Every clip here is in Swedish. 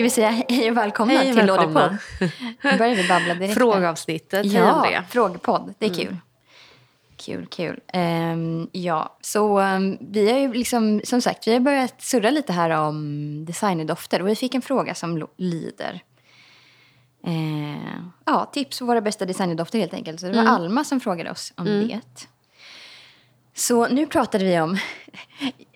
Ska vi säga hej och välkomna Hej och till. Lådepodd? Nu börjar vi babbla direkt. Frågeavsnittet. Hej Ja, Andrea. frågepodd. Det är kul. Kul, kul. Ehm, ja, så ehm, vi har ju liksom, som sagt, vi har börjat surra lite här om designerdofter. Och vi fick en fråga som lyder. Eh, ja, tips på våra bästa designerdofter helt enkelt. Så det var Alma som frågade oss om det. Så nu pratade vi om...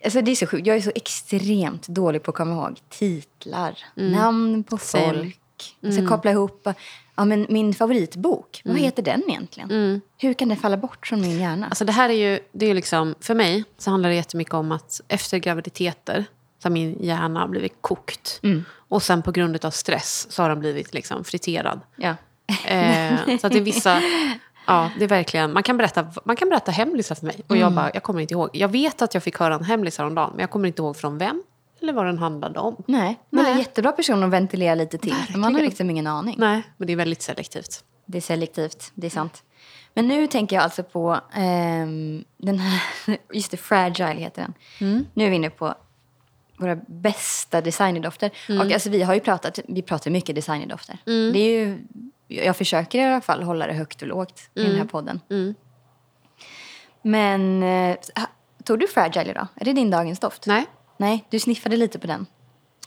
Alltså det är så sjukt. Jag är så extremt dålig på att komma ihåg titlar, namn på folk. Jag ska koppla ihop ja, men min favoritbok. Vad heter den egentligen? Hur kan det falla bort från min hjärna? Alltså det här är ju, det är liksom, för mig så handlar det jättemycket om att efter graviditeter så har min hjärna blivit kokt. Och sen på grund av stress så har den blivit liksom friterad. ja. Eh, så att det är vissa... Ja, det är verkligen... Man kan berätta, man kan berätta hemlisar för mig. Och jag bara, jag kommer inte ihåg. Jag vet att jag fick höra en hemlis häromdagen. Men jag kommer inte ihåg från vem. Eller vad den handlade om. Nej, men det är en Nej. jättebra person att ventilera lite till. för Man har Verkligen. liksom ingen aning. Nej, men det är väldigt selektivt. Det är selektivt, det är sant. Men nu tänker jag alltså på ehm, den här, just det, Fragile heter den. Nu är vi inne på våra bästa designerdofter. Och alltså vi har ju pratat, vi pratar mycket designerdofter. Det är ju, jag försöker i alla fall hålla det högt och lågt i den här podden. Men eh, tog du Fragile idag? Är det din dagens doft? Nej. Nej, du sniffade lite på den.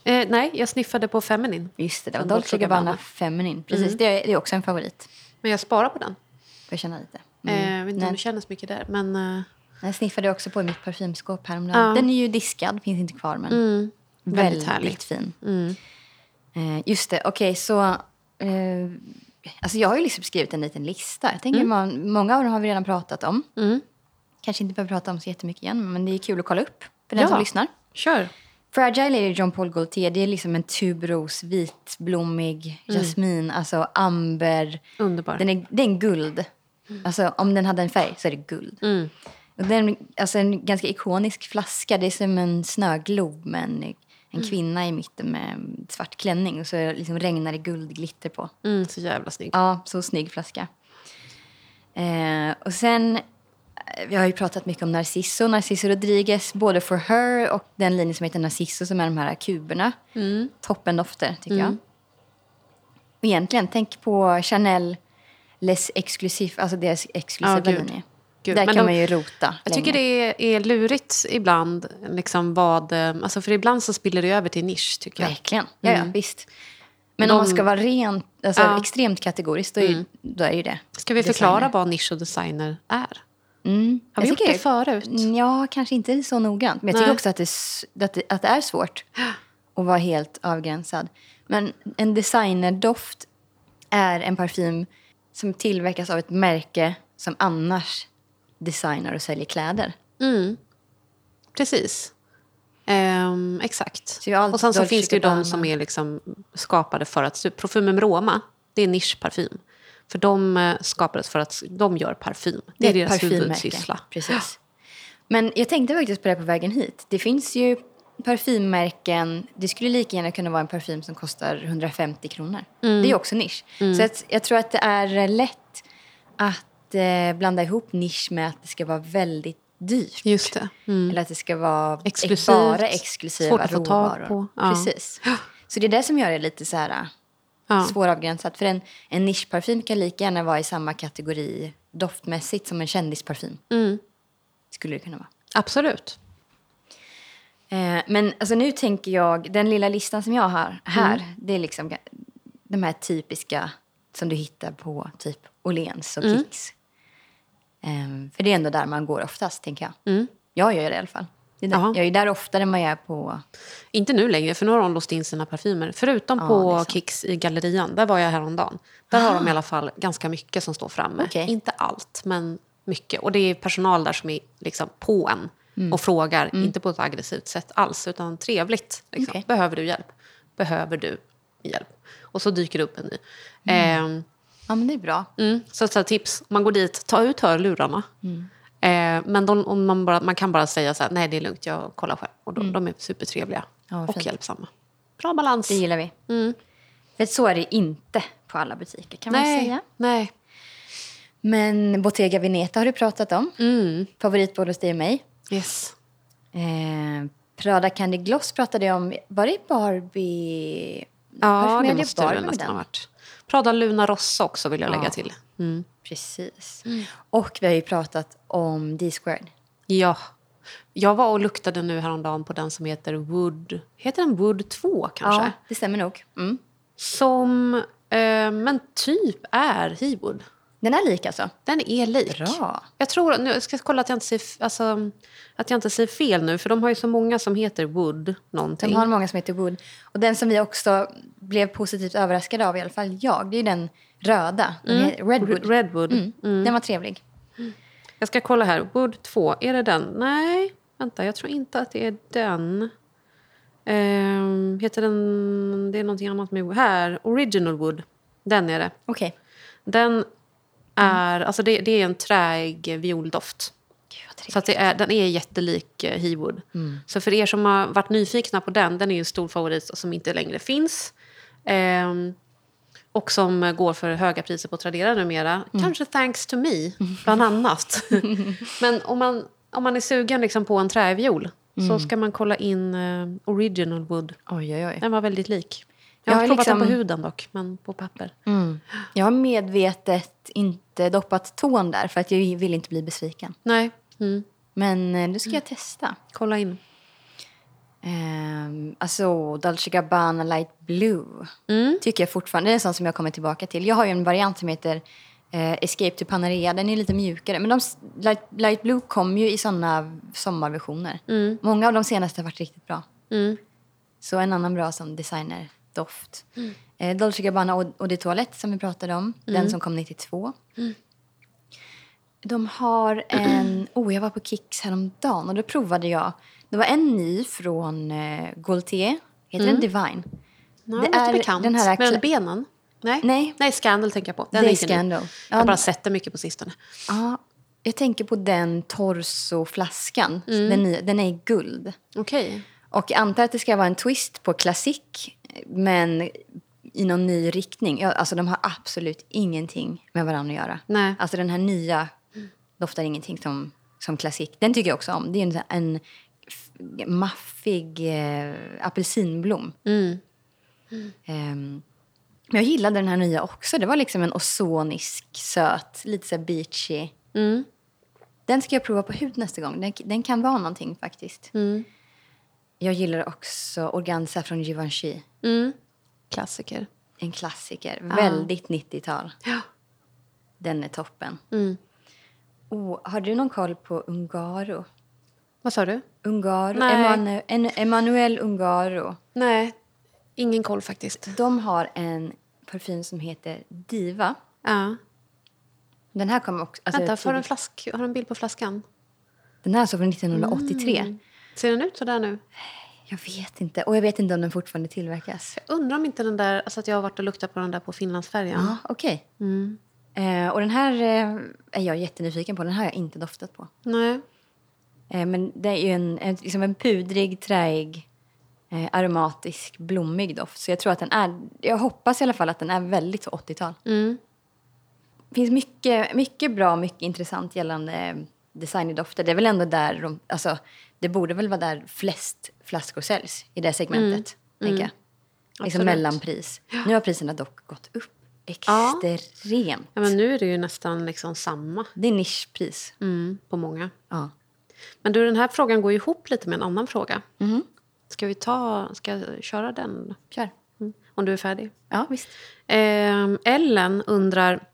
Eh, nej, jag sniffade på Feminin. Just det, det var Dolce Gabbana. Feminine. Precis, det, är, det är också en favorit. Men jag sparar på den. Får jag känna lite. Eh, jag vet inte om det kändes mycket där. Men eh, Jag sniffade också på i mitt parfymskåp häromdagen. Ja. Den är ju diskad, finns inte kvar men mm, väldigt, väldigt fin. Mm. Eh, just det, okej så... Alltså jag har ju liksom skrivit en liten lista. Jag tänker man, många av dem har vi redan pratat om. Mm. Kanske inte behöver prata om så jättemycket igen men det är kul att kolla upp för den Ja. som lyssnar. Kör. Fragile är John Paul Gaultier. Det är liksom en tubros, vitblommig, jasmin, alltså amber. Underbar. Den är, det är en guld. Alltså om den hade en färg så är det guld. Mm. Och den, alltså en ganska ikonisk flaska. Det är som en snöglob med en, en Mm. kvinna i mitten med svart klänning. Och så liksom regnar det guldglitter på. Mm, så jävla snygg. Ja, så snygg flaska. Eh, och sen, eh, vi har ju pratat mycket om Narciso, Narciso Rodriguez, både For Her och den linjen som heter Narciso som är de här kuberna. Mm. Toppendofter tycker jag. Och egentligen, tänk på Chanel Les Exclusive, alltså deras exklusiva gud. linje. Gud, Där men kan de- man ju rota Jag tycker länge. det är, är lurigt ibland. Liksom vad, eh, alltså för ibland så spiller det över till nisch, tycker jag. Verkligen, ja, ja visst. Men Mm. De- om man ska vara rent, alltså Ja. Mm. extremt kategoriskt, då är, ju- då är ju det Ska vi designer. förklara vad nisch och designer är? Mm. Har vi Jag gjort tycker det förut? Ja, kanske inte så noggrant. Men jag tycker Nej. också att det, att, det, att det är svårt att vara helt avgränsad. Men en designerdoft är en parfym som tillverkas av ett märke som annars designar och säljer kläder. Mm. Precis. Ehm, exakt. Och sen så finns det ju de som är liksom skapade för att... Parfymen Roma, det är nischparfym. För de eh, skapades för att de gör parfym. Det är, ett deras parfymmärke. huvudsyssla. Precis. Men jag tänkte faktiskt på det på vägen hit. Det finns ju parfymmärken. Det skulle lika gärna kunna vara en parfym som kostar 150 kronor. Mm. Det är också nisch. Så att, jag tror att det är lätt att eh, blanda ihop nisch med att det ska vara väldigt dyrt. Just det. Mm. Eller att det ska vara Exklusivt. bara exklusiva Svårt att få tag på. Ja. Precis. Så det är det som gör det lite så här Ja. svåravgränsat. För en, en nischparfym kan lika gärna vara i samma kategori doftmässigt som en kändisparfym. Mm. Skulle det kunna vara. Absolut. Eh, men alltså nu tänker jag, den lilla listan som jag har här, Mm. det är liksom de här typiska som du hittar på typ Åhléns och Mm. Kicks. Eh, för det är ändå där man går oftast, tänker jag. Mm. Jag gör det i alla fall. Är där, jag är där oftare än jag är på... Inte nu längre, för nu har de låst in sina parfymer. Förutom Ja, på sant. Kicks i Gallerian, där var jag häromdagen. Där har de i alla fall ganska mycket som står framme. Okej. Inte allt, men mycket. Och det är personal där som är liksom på en och frågar, inte på ett aggressivt sätt alls, utan trevligt. Liksom. Okej. Behöver du hjälp? Behöver du hjälp? Och så dyker det upp en ny. Ehm, Ja, men det är bra. Mm. Så, så här, tips, man går dit, ta ut hörlurarna. Eh, men de, om man, bara, man kan bara säga så här, nej det är lugnt, jag kollar själv. Och då, de är supertrevliga Ja, och fint. hjälpsamma. Bra balans. Det gillar vi. Mm. För så är det inte på alla butiker, kan man Nej, säga. nej. Men Bottega Veneta har du pratat om. Mm. Favorit både hos dig och mig. Yes. Eh, Prada Candy Gloss pratade jag om. Var det Barbie... Ja, det måste det nästan ha varit. Prada Luna Rossa också vill jag lägga Ja. till. Mm. Precis. Och vi har ju pratat om D-squared. Ja. Jag var och luktade nu häromdagen på den som heter Wood... Heter den Wood 2 kanske? Ja, det stämmer nog. Mm. Som, eh, men typ är Hewood. Den är lik alltså? Den är lik. Bra. Jag tror, nu jag ska kolla att jag, inte säger, alltså, att jag inte säger fel nu, för de har ju så många som heter Wood någonting. De har många som heter Wood. Och den som vi också blev positivt överraskade av, i alla fall jag, det är den röda. Den heter Redwood. Re- Redwood. Mm. Den var trevlig. Jag ska kolla här. Wood 2, är det den? Nej, vänta, jag tror inte att det är den. Ehm, heter den... Det är någonting annat med... Här, Original Wood. Den är det. Okej. Den är... Alltså det, det är en träig violdoft. Gud. Så är, den är jättelik eh, Hewood. Mm. Så för er som har varit nyfikna på den, den är en stor favorit som inte längre finns. Ehm, och som eh, går för höga priser på Tradera numera. Mm. Kanske thanks to me, bland annat. Men om man, om man är sugen liksom på en träviol Mm. så ska man kolla in eh, Original Wood. Oj, oj, oj. Den var väldigt lik. Jag Jag har inte provat den på liksom- huden dock, men på papper. Mm. Jag har medvetet inte doppat tån där för att jag vill inte bli besviken. Nej, mm. Men eh, nu ska jag testa. kolla in. Um, alltså, Dolce Gabbana Light Blue Mm. tycker jag fortfarande det är en sån som jag kommer tillbaka till. Jag har ju en variant som heter eh, Escape to Panarea. Den är lite mjukare. Men de, Light, Light Blue kom ju i såna sommarversioner. Många av de senaste har varit riktigt bra. Mm. Så en annan bra som designerdoft. Eh, Dolce Gabbana Eau de Toilette som vi pratade om. Den som kom 92. De har en... Oh, jag var på Kicks häromdagen och då provade jag. Det var en ny från eh, Gaultier. Heter den Divine? Ja, Det är är bekant. den här Med benen? Nej. Nej. Nej, Scandal tänker jag på. Den Det är inte ny. Scandal. Jag har bara sett det mycket på sistone. Ja, jag tänker på den torsoflaskan. Mm. Den, den är i guld. Okej. Och jag antar att det ska vara en twist på klassik, men i någon ny riktning. Ja, alltså de har absolut ingenting med varandra att göra. Nej. Alltså den här nya doftar ingenting som, som klassik. Den tycker jag också om. Det är en, en maffig eh, apelsinblom. Mm. Ehm, men jag gillade den här nya också. Det var liksom en ozonisk, söt, lite så beachy. Mm. Den ska jag prova på hud nästa gång. Den, den kan vara någonting faktiskt. Mm. Jag gillar också Organza från Givenchy. Mm. Klassiker. En klassiker. Väldigt 90-tal. Ja. Den är toppen. Mm. Oh, har du någon koll på Ungaro? Vad sa du? Ungaro? Nej. Emanu- en, Emanuel Ungaro. Nej, ingen koll faktiskt. De har en parfym som heter Diva. Ja. Den här kommer också... Alltså, Vänta, har du en, flask, har en bild på flaskan? Den här är alltså från 1983. Ser den ut så där nu? Jag vet inte. Och jag vet inte om den fortfarande tillverkas. Jag undrar om inte den där, alltså att jag har varit och luktat på den där på Finlandsfärjan. Ja, okej. Mm. Eh, och den här eh, är jag jättenyfiken på. Den har jag inte doftat på. Nej. Eh, men det är ju en, en, liksom en pudrig, träig, eh, aromatisk, blommig doft. Så jag tror att den är... Jag hoppas i alla fall att den är väldigt så 80-tal. Mm. Det finns mycket, mycket bra, mycket intressant gällande eh, designerdofter. Det är väl ändå där de... Alltså, det borde väl vara där flest flaskor säljs i det segmentet, tänker jag. Liksom mellanpris. Nu har priserna dock gått upp Ja. extremt. Ja, men nu är det ju nästan liksom samma Det är nischpris. mm, på många. Ja. Men du, den här frågan går ihop lite med en annan fråga. Mhm. Ska vi ta, ska jag köra den? Kör. Mm. Om du är färdig. Ja, visst. Ehm, Ellen undrar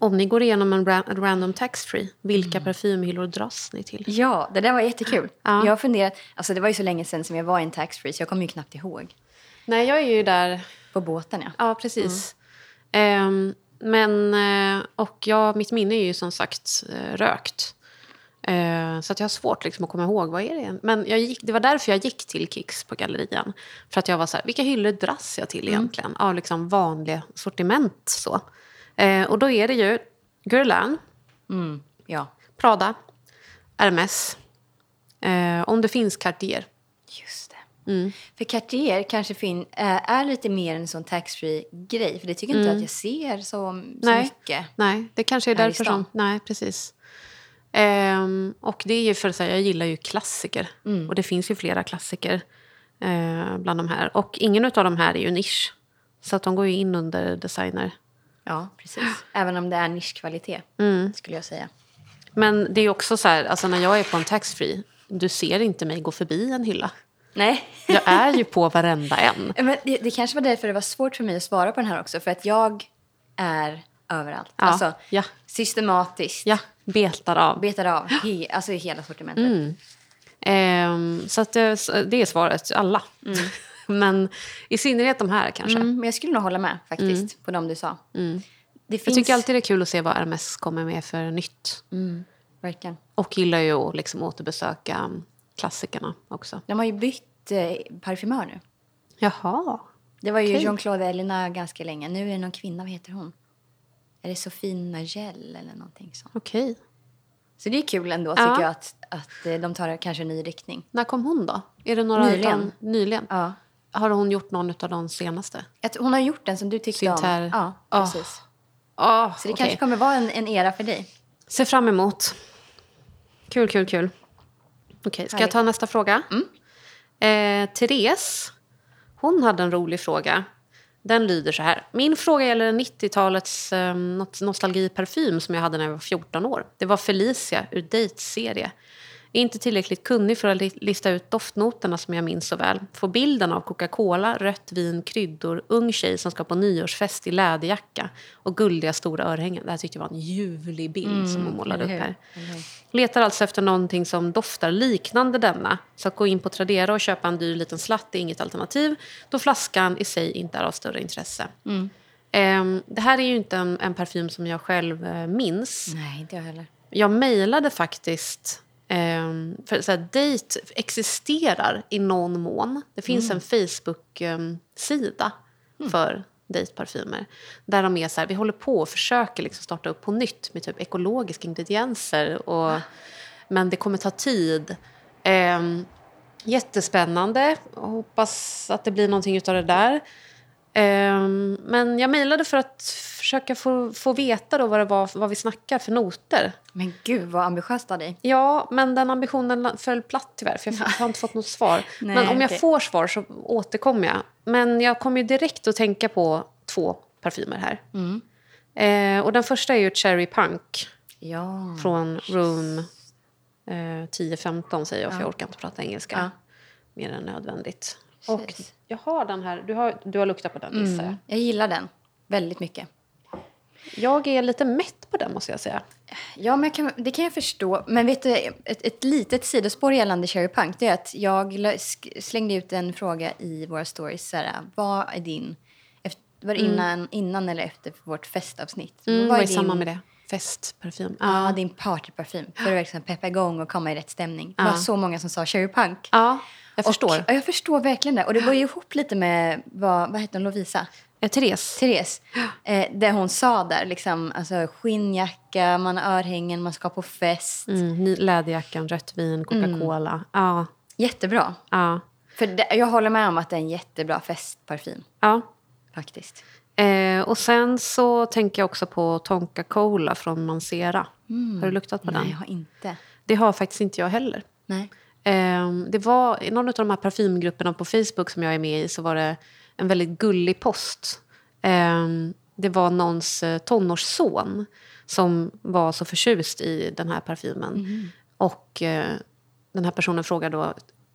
om ni går igenom en ra- random tax-free, vilka parfymhyllor dras ni till? Ja, det där var jättekul. Ja. Jag har funderat, alltså det var ju så länge sedan som jag var i en taxfree så jag kommer ju knappt ihåg. Nej, jag är ju där På båten ja. Ja, precis. Ehm, men, eh, och jag, mitt minne är ju som sagt eh, rökt. Eh, så att jag har svårt liksom att komma ihåg vad är det? Men jag gick, det var därför jag gick till Kicks på gallerian. För att jag var så här, vilka hyllor dras jag till egentligen? Av liksom vanliga sortiment så. Eh, och då är det ju Guerlain, Mm, ja, Prada, Hermes. Eh, om det finns Cartier. just det. Mm. För Cartier kanske fin, är, är lite mer en sån taxfree-grej. För det tycker inte att jag ser så, så Mm. Nej. mycket. Nej, det kanske är därför som... Nej, precis. Ehm, och det är ju för att säga, jag gillar ju klassiker. Mm. Och det finns ju flera klassiker eh, bland de här. Och ingen av de här är ju nisch. Så att de går ju in under designer. Ja, precis. Även om det är nischkvalitet, Mm. skulle jag säga. Men det är också så här, alltså när jag är på en taxfree, du ser inte mig gå förbi en hylla. Nej. Jag är ju på varenda en. Men det, det kanske var därför det var svårt för mig att svara på den här också. För att jag är överallt. Ja, Alltså ja. systematiskt. Ja, betar av. Betar av he, alltså hela sortimentet. Ehm, så att det, det är svaret, alla. Men i synnerhet de här kanske. Mm, men jag skulle nog hålla med faktiskt på de du sa. Det Mm. Jag finns... tycker alltid det är kul att se vad RMS kommer med för nytt. Verkligen. Och gillar ju att liksom återbesöka klassikerna också. De har ju bytt eh, parfymör nu. Jaha. Det var ju Okej. Jean-Claude Elena ganska länge. Nu är det någon kvinna, vad heter hon? Är det Sofie Nagel eller någonting sånt? Okej. Så det är kul ändå Ja. tycker jag att, att eh, de tar kanske en ny riktning. När kom hon då? Är det några Nyligen. Utav, nyligen? Ja. Har hon gjort någon av de senaste? Jag tror- Hon har gjort den som du tyckte Synter. om. Ja, Ah. precis. Oh, Så det kanske kommer vara en, en era för dig. Ser fram emot. Kul, kul, kul. Okej, ska jag Härligt. ta nästa fråga? Eh, Therese, hon hade en rolig fråga. Den lyder så här. Min fråga gäller en 90-talets eh, nostalgiparfym som jag hade när jag var 14 år. Det var Felicia ur Date-serie. Är inte tillräckligt kunnig för att li- lista ut doftnoterna som jag minns så väl. Får bilden av Coca-Cola, rött vin, kryddor, ung tjej som ska på nyårsfest i läderjacka och guldiga stora örhängen. Det här tyckte jag var en ljuvlig bild som hon målade upp här. Letar alltså efter någonting som doftar liknande denna. Så att gå in på Tradera och köpa en dyr liten slatt är inget alternativ då flaskan i sig inte är av större intresse. Ehm, det här är ju inte en, en parfym som jag själv eh, minns. Nej, inte jag heller. Jag mejlade faktiskt... ehm, för så här, Date existerar i någon mån. Det finns en Facebook-sida för dejtparfymer. Där de är så här, vi håller på och försöker liksom starta upp på nytt med typ ekologiska ingredienser. Och, men det kommer ta tid. Ehm, jättespännande. Hoppas att det blir någonting av det där. Ehm, men jag mejlade för att försöka få, få veta då vad, det var, vad vi snackar för noter. Men gud vad ambitiöst av dig. Ja, men den ambitionen föll platt tyvärr, för jag f- har inte fått något svar. Nej, men om jag får svar så återkommer jag. Men jag kommer ju direkt att tänka på två parfymer här. Mm. Eh, och den första är ju Cherry Punk Ja. från Room eh, 1015 säger jag, för jag orkar inte prata engelska Ja. mer än nödvändigt. Och jag har den här, du har, du har luktat på den gissar jag. Mm. Jag gillar den väldigt mycket. Jag är lite mätt på den måste jag säga. Ja, men kan, det kan jag förstå. Men vet du, ett, ett litet sidospår gällande Cherry Punk det är att jag slängde ut en fråga i våra stories. Så här, vad är din... Var det innan, innan eller efter vårt festavsnitt? Mm, vad är är din, samma med det? Festparfym. Ja, din partyparfym. För att verkligen peppa igång och komma i rätt stämning. Det Ja. var så många som sa Cherry Punk. ja jag förstår. Och, ja, jag förstår verkligen det. Och det går ju ihop lite med, vad, vad heter hon, Lovisa? Eh, Therese. Therese, eh, det hon sa där, liksom, alltså skinnjacka, man har örhängen, man ska på fest. Mm, läderjackan, rött vin, Coca-Cola. Ja, Jättebra. ja, För det, jag håller med om att det är en jättebra festparfym, ja. faktiskt. Eh, och sen så tänker jag också på Tonka Cola från Mancera. Har du luktat på Nej, den? jag har inte. Det har faktiskt inte jag heller. Nej. Eh, det var i någon av de här parfymgrupperna på Facebook som jag är med i så var det en väldigt gullig post. Eh, det var någons eh, tonårsson som var så förtjust i den här parfymen. Och eh, den här personen frågade då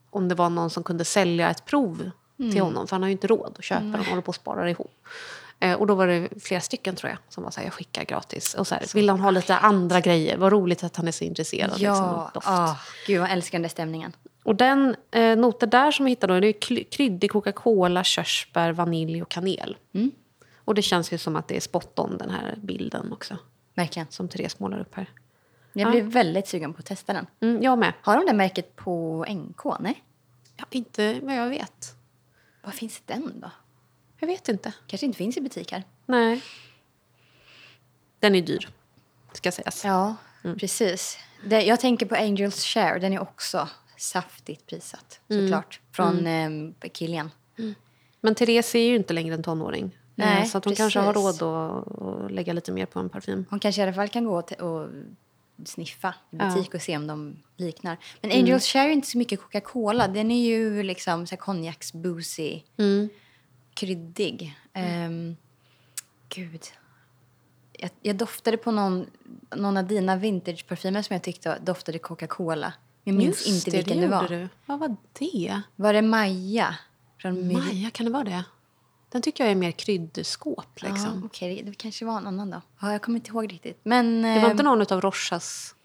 om det var någon som kunde sälja ett prov till honom. För han har ju inte råd att köpa den, håller på att spara ihop. Eh, och då var det flera stycken tror jag som var så här, jag skickar gratis. Och så här, vill han ha lite andra grejer? Vad roligt att han är så intresserad. liksom, Ja, av doft. ah, gud älskar den där stämningen. Och den eh, noter där som jag hittade då, det är kryddig Coca-Cola, körsbär, vanilj och kanel. Mm. Och det känns ju som att det är spot on den här bilden också. Verkligen. Som Therese målar upp här. Jag blir väldigt sugen på att testa den. Mm, jag med. Har de det märket på NK? Nej? Ja, inte vad jag vet. Var finns den då? Jag vet inte. Kanske inte finns i butik här. Nej. Den är dyr, ska sägas. Ja, precis. Det, jag tänker på Angels Share. Den är också saftigt prissatt, såklart. Från mm. Kilian. Men Therese är ju inte längre en tonåring. Eh, Nej, så att hon kanske har precis. råd att, att lägga lite mer på en parfym. Hon kanske i alla fall kan gå och sniffa i butik och se om de liknar. Men Angels Share är inte så mycket Coca-Cola. Den är ju liksom här konjaks-boozy. kryddig. Ehm, gud. Jag, jag doftade på någon, någon av dina vintageparfymer som jag tyckte doftade Coca-Cola. Jag minns Just inte vilken det, det, var. Du. Vad var det? Var det Maja? Från My- Maja, kan det vara det? Den tycker jag är mer kryddskåp. Ja, Liksom. Okej, det, det kanske var en annan då. Ja, jag kommer inte ihåg riktigt. Men Det var inte någon av Rochas?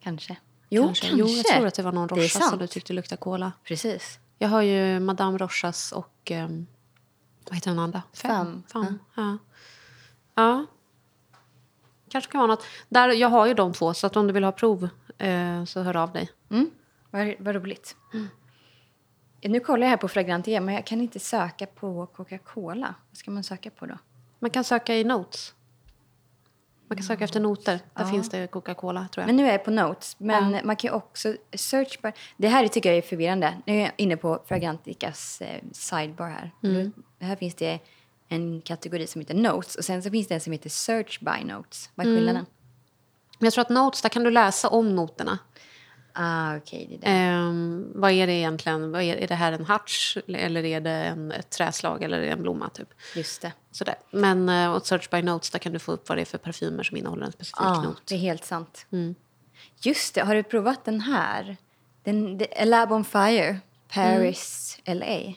kanske. Jo, kanske. Jo, jag tror att det var någon Det Rochas som du tyckte luktade cola. Precis. Jag har ju Madame Rochas och... Um, vad heter den andra? Fem. Fem. Ja. ja. Kanske kan vara något. Där, jag har ju de två, så att om du vill ha prov eh, så hör av dig. Mm. Vad, vad roligt. Nu kollar jag här på Fragrantia, men jag kan inte söka på Coca-Cola. Vad ska man söka på då? Man kan söka i Notes. Man kan söka efter noter. Där finns det Coca-Cola, tror jag. Men nu är jag på Notes. Men man kan också search bar. Det här tycker jag är förvirrande. Nu är jag inne på Fragranticas eh, sidebar här. Mm. Här finns det en kategori som heter Notes och sen så finns det en som heter Search by Notes. Vad är Mm. skillnaden? Men jag tror att Notes, där kan du läsa om noterna. Ah, okej. det är det. Ehm, vad är det egentligen? Vad är, är det här en harts eller är det en, ett träslag eller är det en blomma? Typ? Just det. Sådär. Men uh, Search by Notes där kan du få upp vad det är för parfymer som innehåller en specifik Ja, not. det är helt sant. Mm. Just det, har du provat den här? Den, the, A Lab on Fire, Paris, LA.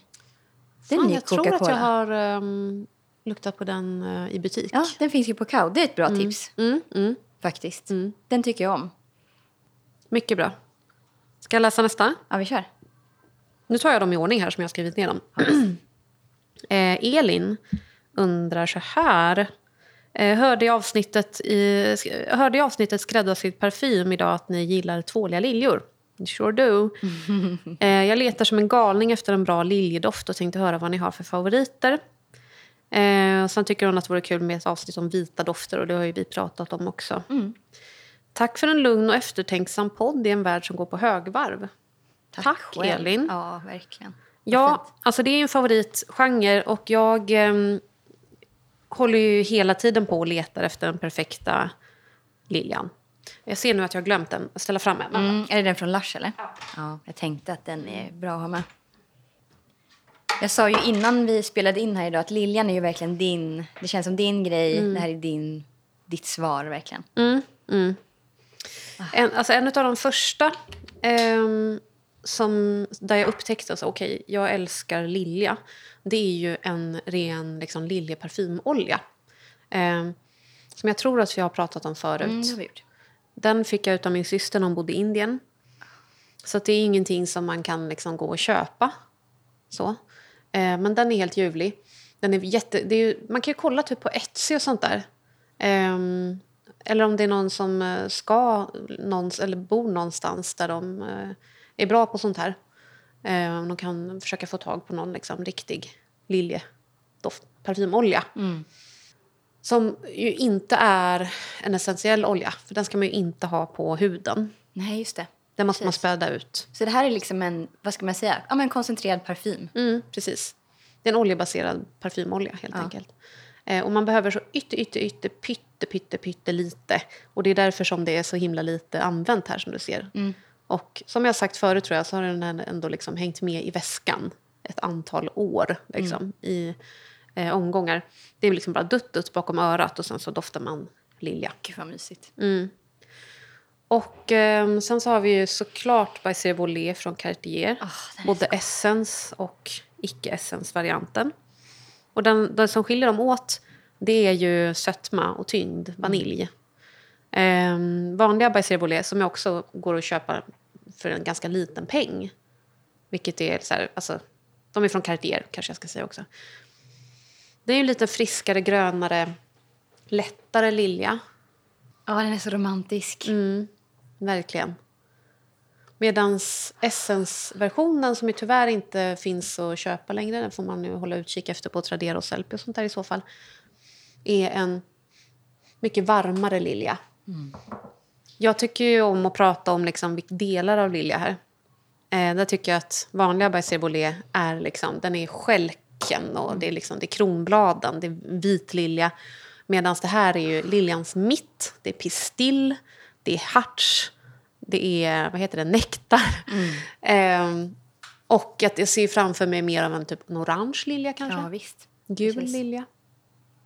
Den Mm. Fan, jag tror att jag har ehm, luktat på den eh, i butik. Ja, den finns ju på Kao. Det är ett bra tips Mm, mm, faktiskt. Den tycker jag om. mycket bra. Ska jag läsa nästa? Ja, vi kör. Nu tar jag dem i ordning här som jag har skrivit ner dem. eh, Elin undrar så här. Eh, hörde, i avsnittet i, sk- hörde i avsnittet Skräddarsydd parfym idag att ni gillar tvåliga liljor. Sure do. eh, jag letar som en galning efter en bra liljedoft och tänkte höra vad ni har för favoriter. Eh, sen tycker hon att det vore kul med ett avsnitt om vita dofter och det har ju vi pratat om också. Tack för en lugn och eftertänksam podd i en värld som går på högvarv. Tack, själv. Elin. Ja, verkligen. Ja, fint. alltså det är en favoritgenre och jag ehm, håller ju hela tiden på och letar efter den perfekta liljan. Jag ser nu att jag har glömt den. Jag ställer fram den. Mm, är det den från Lush eller? Ja. Jag tänkte att den är bra att ha med. Jag sa ju innan vi spelade in här idag att Liljan är ju verkligen din, det känns som din grej. Det här är din, ditt svar verkligen. Mm, mm. En, alltså en av de första ehm, som, där jag upptäckte att okej, jag älskar lilja. Det är ju en ren liksom, liljeparfymolja. Ehm, som jag tror att vi har pratat om förut. Mm, den fick jag av min syster när hon bodde i Indien. Så att det är ingenting som man kan liksom gå och köpa. Så. Eh, men den är helt ljuvlig. Den är jätte, det är ju, man kan ju kolla typ på Etsy och sånt där. Eh, eller om det är någon som eh, ska någons, eller bor någonstans där de eh, är bra på sånt här. Eh, de kan försöka få tag på någon liksom, riktig liljedoft, parfymolja. Mm. Som ju inte är en essentiell olja, för den ska man ju inte ha på huden. Nej, just det. Den måste man Precis. späda ut. Så det här är liksom en, vad ska man säga, ja, men en koncentrerad parfym. Mm, precis. Det är en oljebaserad parfymolja helt enkelt. Eh, och man behöver så ytter, ytter, ytter, pytte, pytte, pytte lite. Och det är därför som det är så himla lite använt här som du ser. Och som jag sagt förut tror jag så har den ändå liksom hängt med i väskan ett antal år liksom, i eh, omgångar. Det är liksom bara dutt, dutt bakom örat och sen så doftar man lilja. Gud vad mysigt. Och ehm, sen så har vi ju såklart By Volé från Cartier. Är både Essence och icke-Essence-varianten. Och den, den som skiljer dem åt det är ju sötma och tyngd, vanilj. Ehm, vanliga By Volé som jag också går att köpa för en ganska liten peng. Vilket är så här, alltså, de är från Cartier kanske jag ska säga också. Det är ju lite friskare, grönare, lättare lilja. Ja, den är så romantisk. Mm, verkligen. Medan Essence-versionen, som ju tyvärr inte finns att köpa längre, den får man nu hålla utkik efter på Tradera och Sellpy och sånt där i så fall, är en mycket varmare lilja. Jag tycker ju om att prata om liksom vilka delar av lilja här. Eh, där tycker jag att vanliga Berger är liksom, den är skälken och det är, liksom, det är kronbladen, det är vit lilja. Medan det här är ju liljans mitt, det är pistill, det är harts, det är vad heter det, nektar. Ehm, Och att jag ser framför mig mer av en typ en orange lilja kanske. Ja, visst. Gul precis. lilja.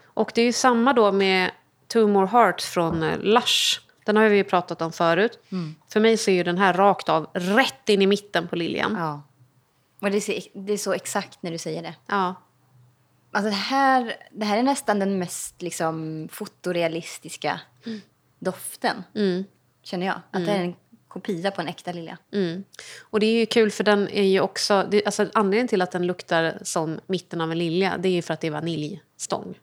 Och det är ju samma då med Two More Hearts från eh, Lush. Den har vi ju pratat om förut. Mm. För mig så är ju den här rakt av rätt in i mitten på liljan. Ja. Och det, är så exakt när du säger det. Ja. Alltså det, här, det här är nästan den mest liksom, fotorealistiska doften, Mm. känner jag. Att det är en kopia på en äkta lilja. Mm. Och det är ju kul för den är ju också... Det, alltså anledningen till att den luktar som mitten av en lilja det är ju för att det är vaniljstång.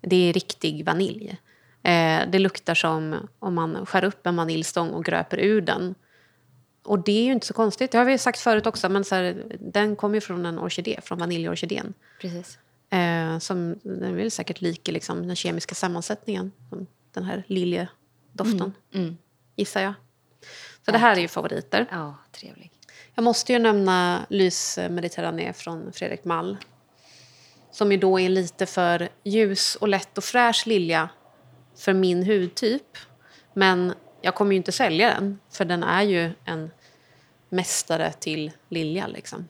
Det är riktig vanilj. Eh, det luktar som om man skär upp en vaniljstång och gröper ur den. Och det är ju inte så konstigt. Det har vi sagt förut också. Men så här, den kommer ju från en orkidé, från vaniljorkidén. Precis. Eh, som, den är säkert lik liksom, den kemiska sammansättningen. Den här liljedoften, Mm. gissar jag. Så det här är ju favoriter. Ja, trevlig. Jag måste ju nämna Lys Mediterranée från Fredrik Mall. Som ju då är lite för ljus och lätt och fräsch lilja för min hudtyp. Men jag kommer ju inte sälja den, för den är ju en mästare till lilja. Liksom.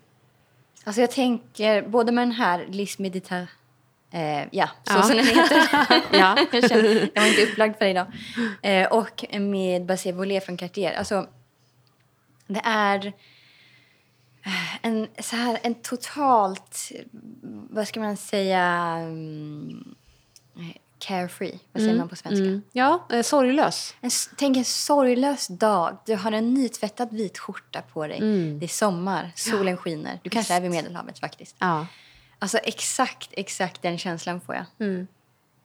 Alltså jag tänker, både med den här Lis Medita... Eh, ja, så Ja. som den heter. Ja. jag, känner, jag var inte upplagd för det idag. Eh, och med Basé Volé från Cartier. Alltså, det är eh, en, så här, en totalt, vad ska man säga, mm, carefree. Vad säger man på svenska? Mm. Ja, eh, sorglös. En, tänk en sorglös dag. Du har en nytvättad vit skjorta på dig. Det är sommar, solen skiner. Du kanske är vid Medelhavet faktiskt. Ja. Alltså exakt, exakt den känslan får jag. Mm.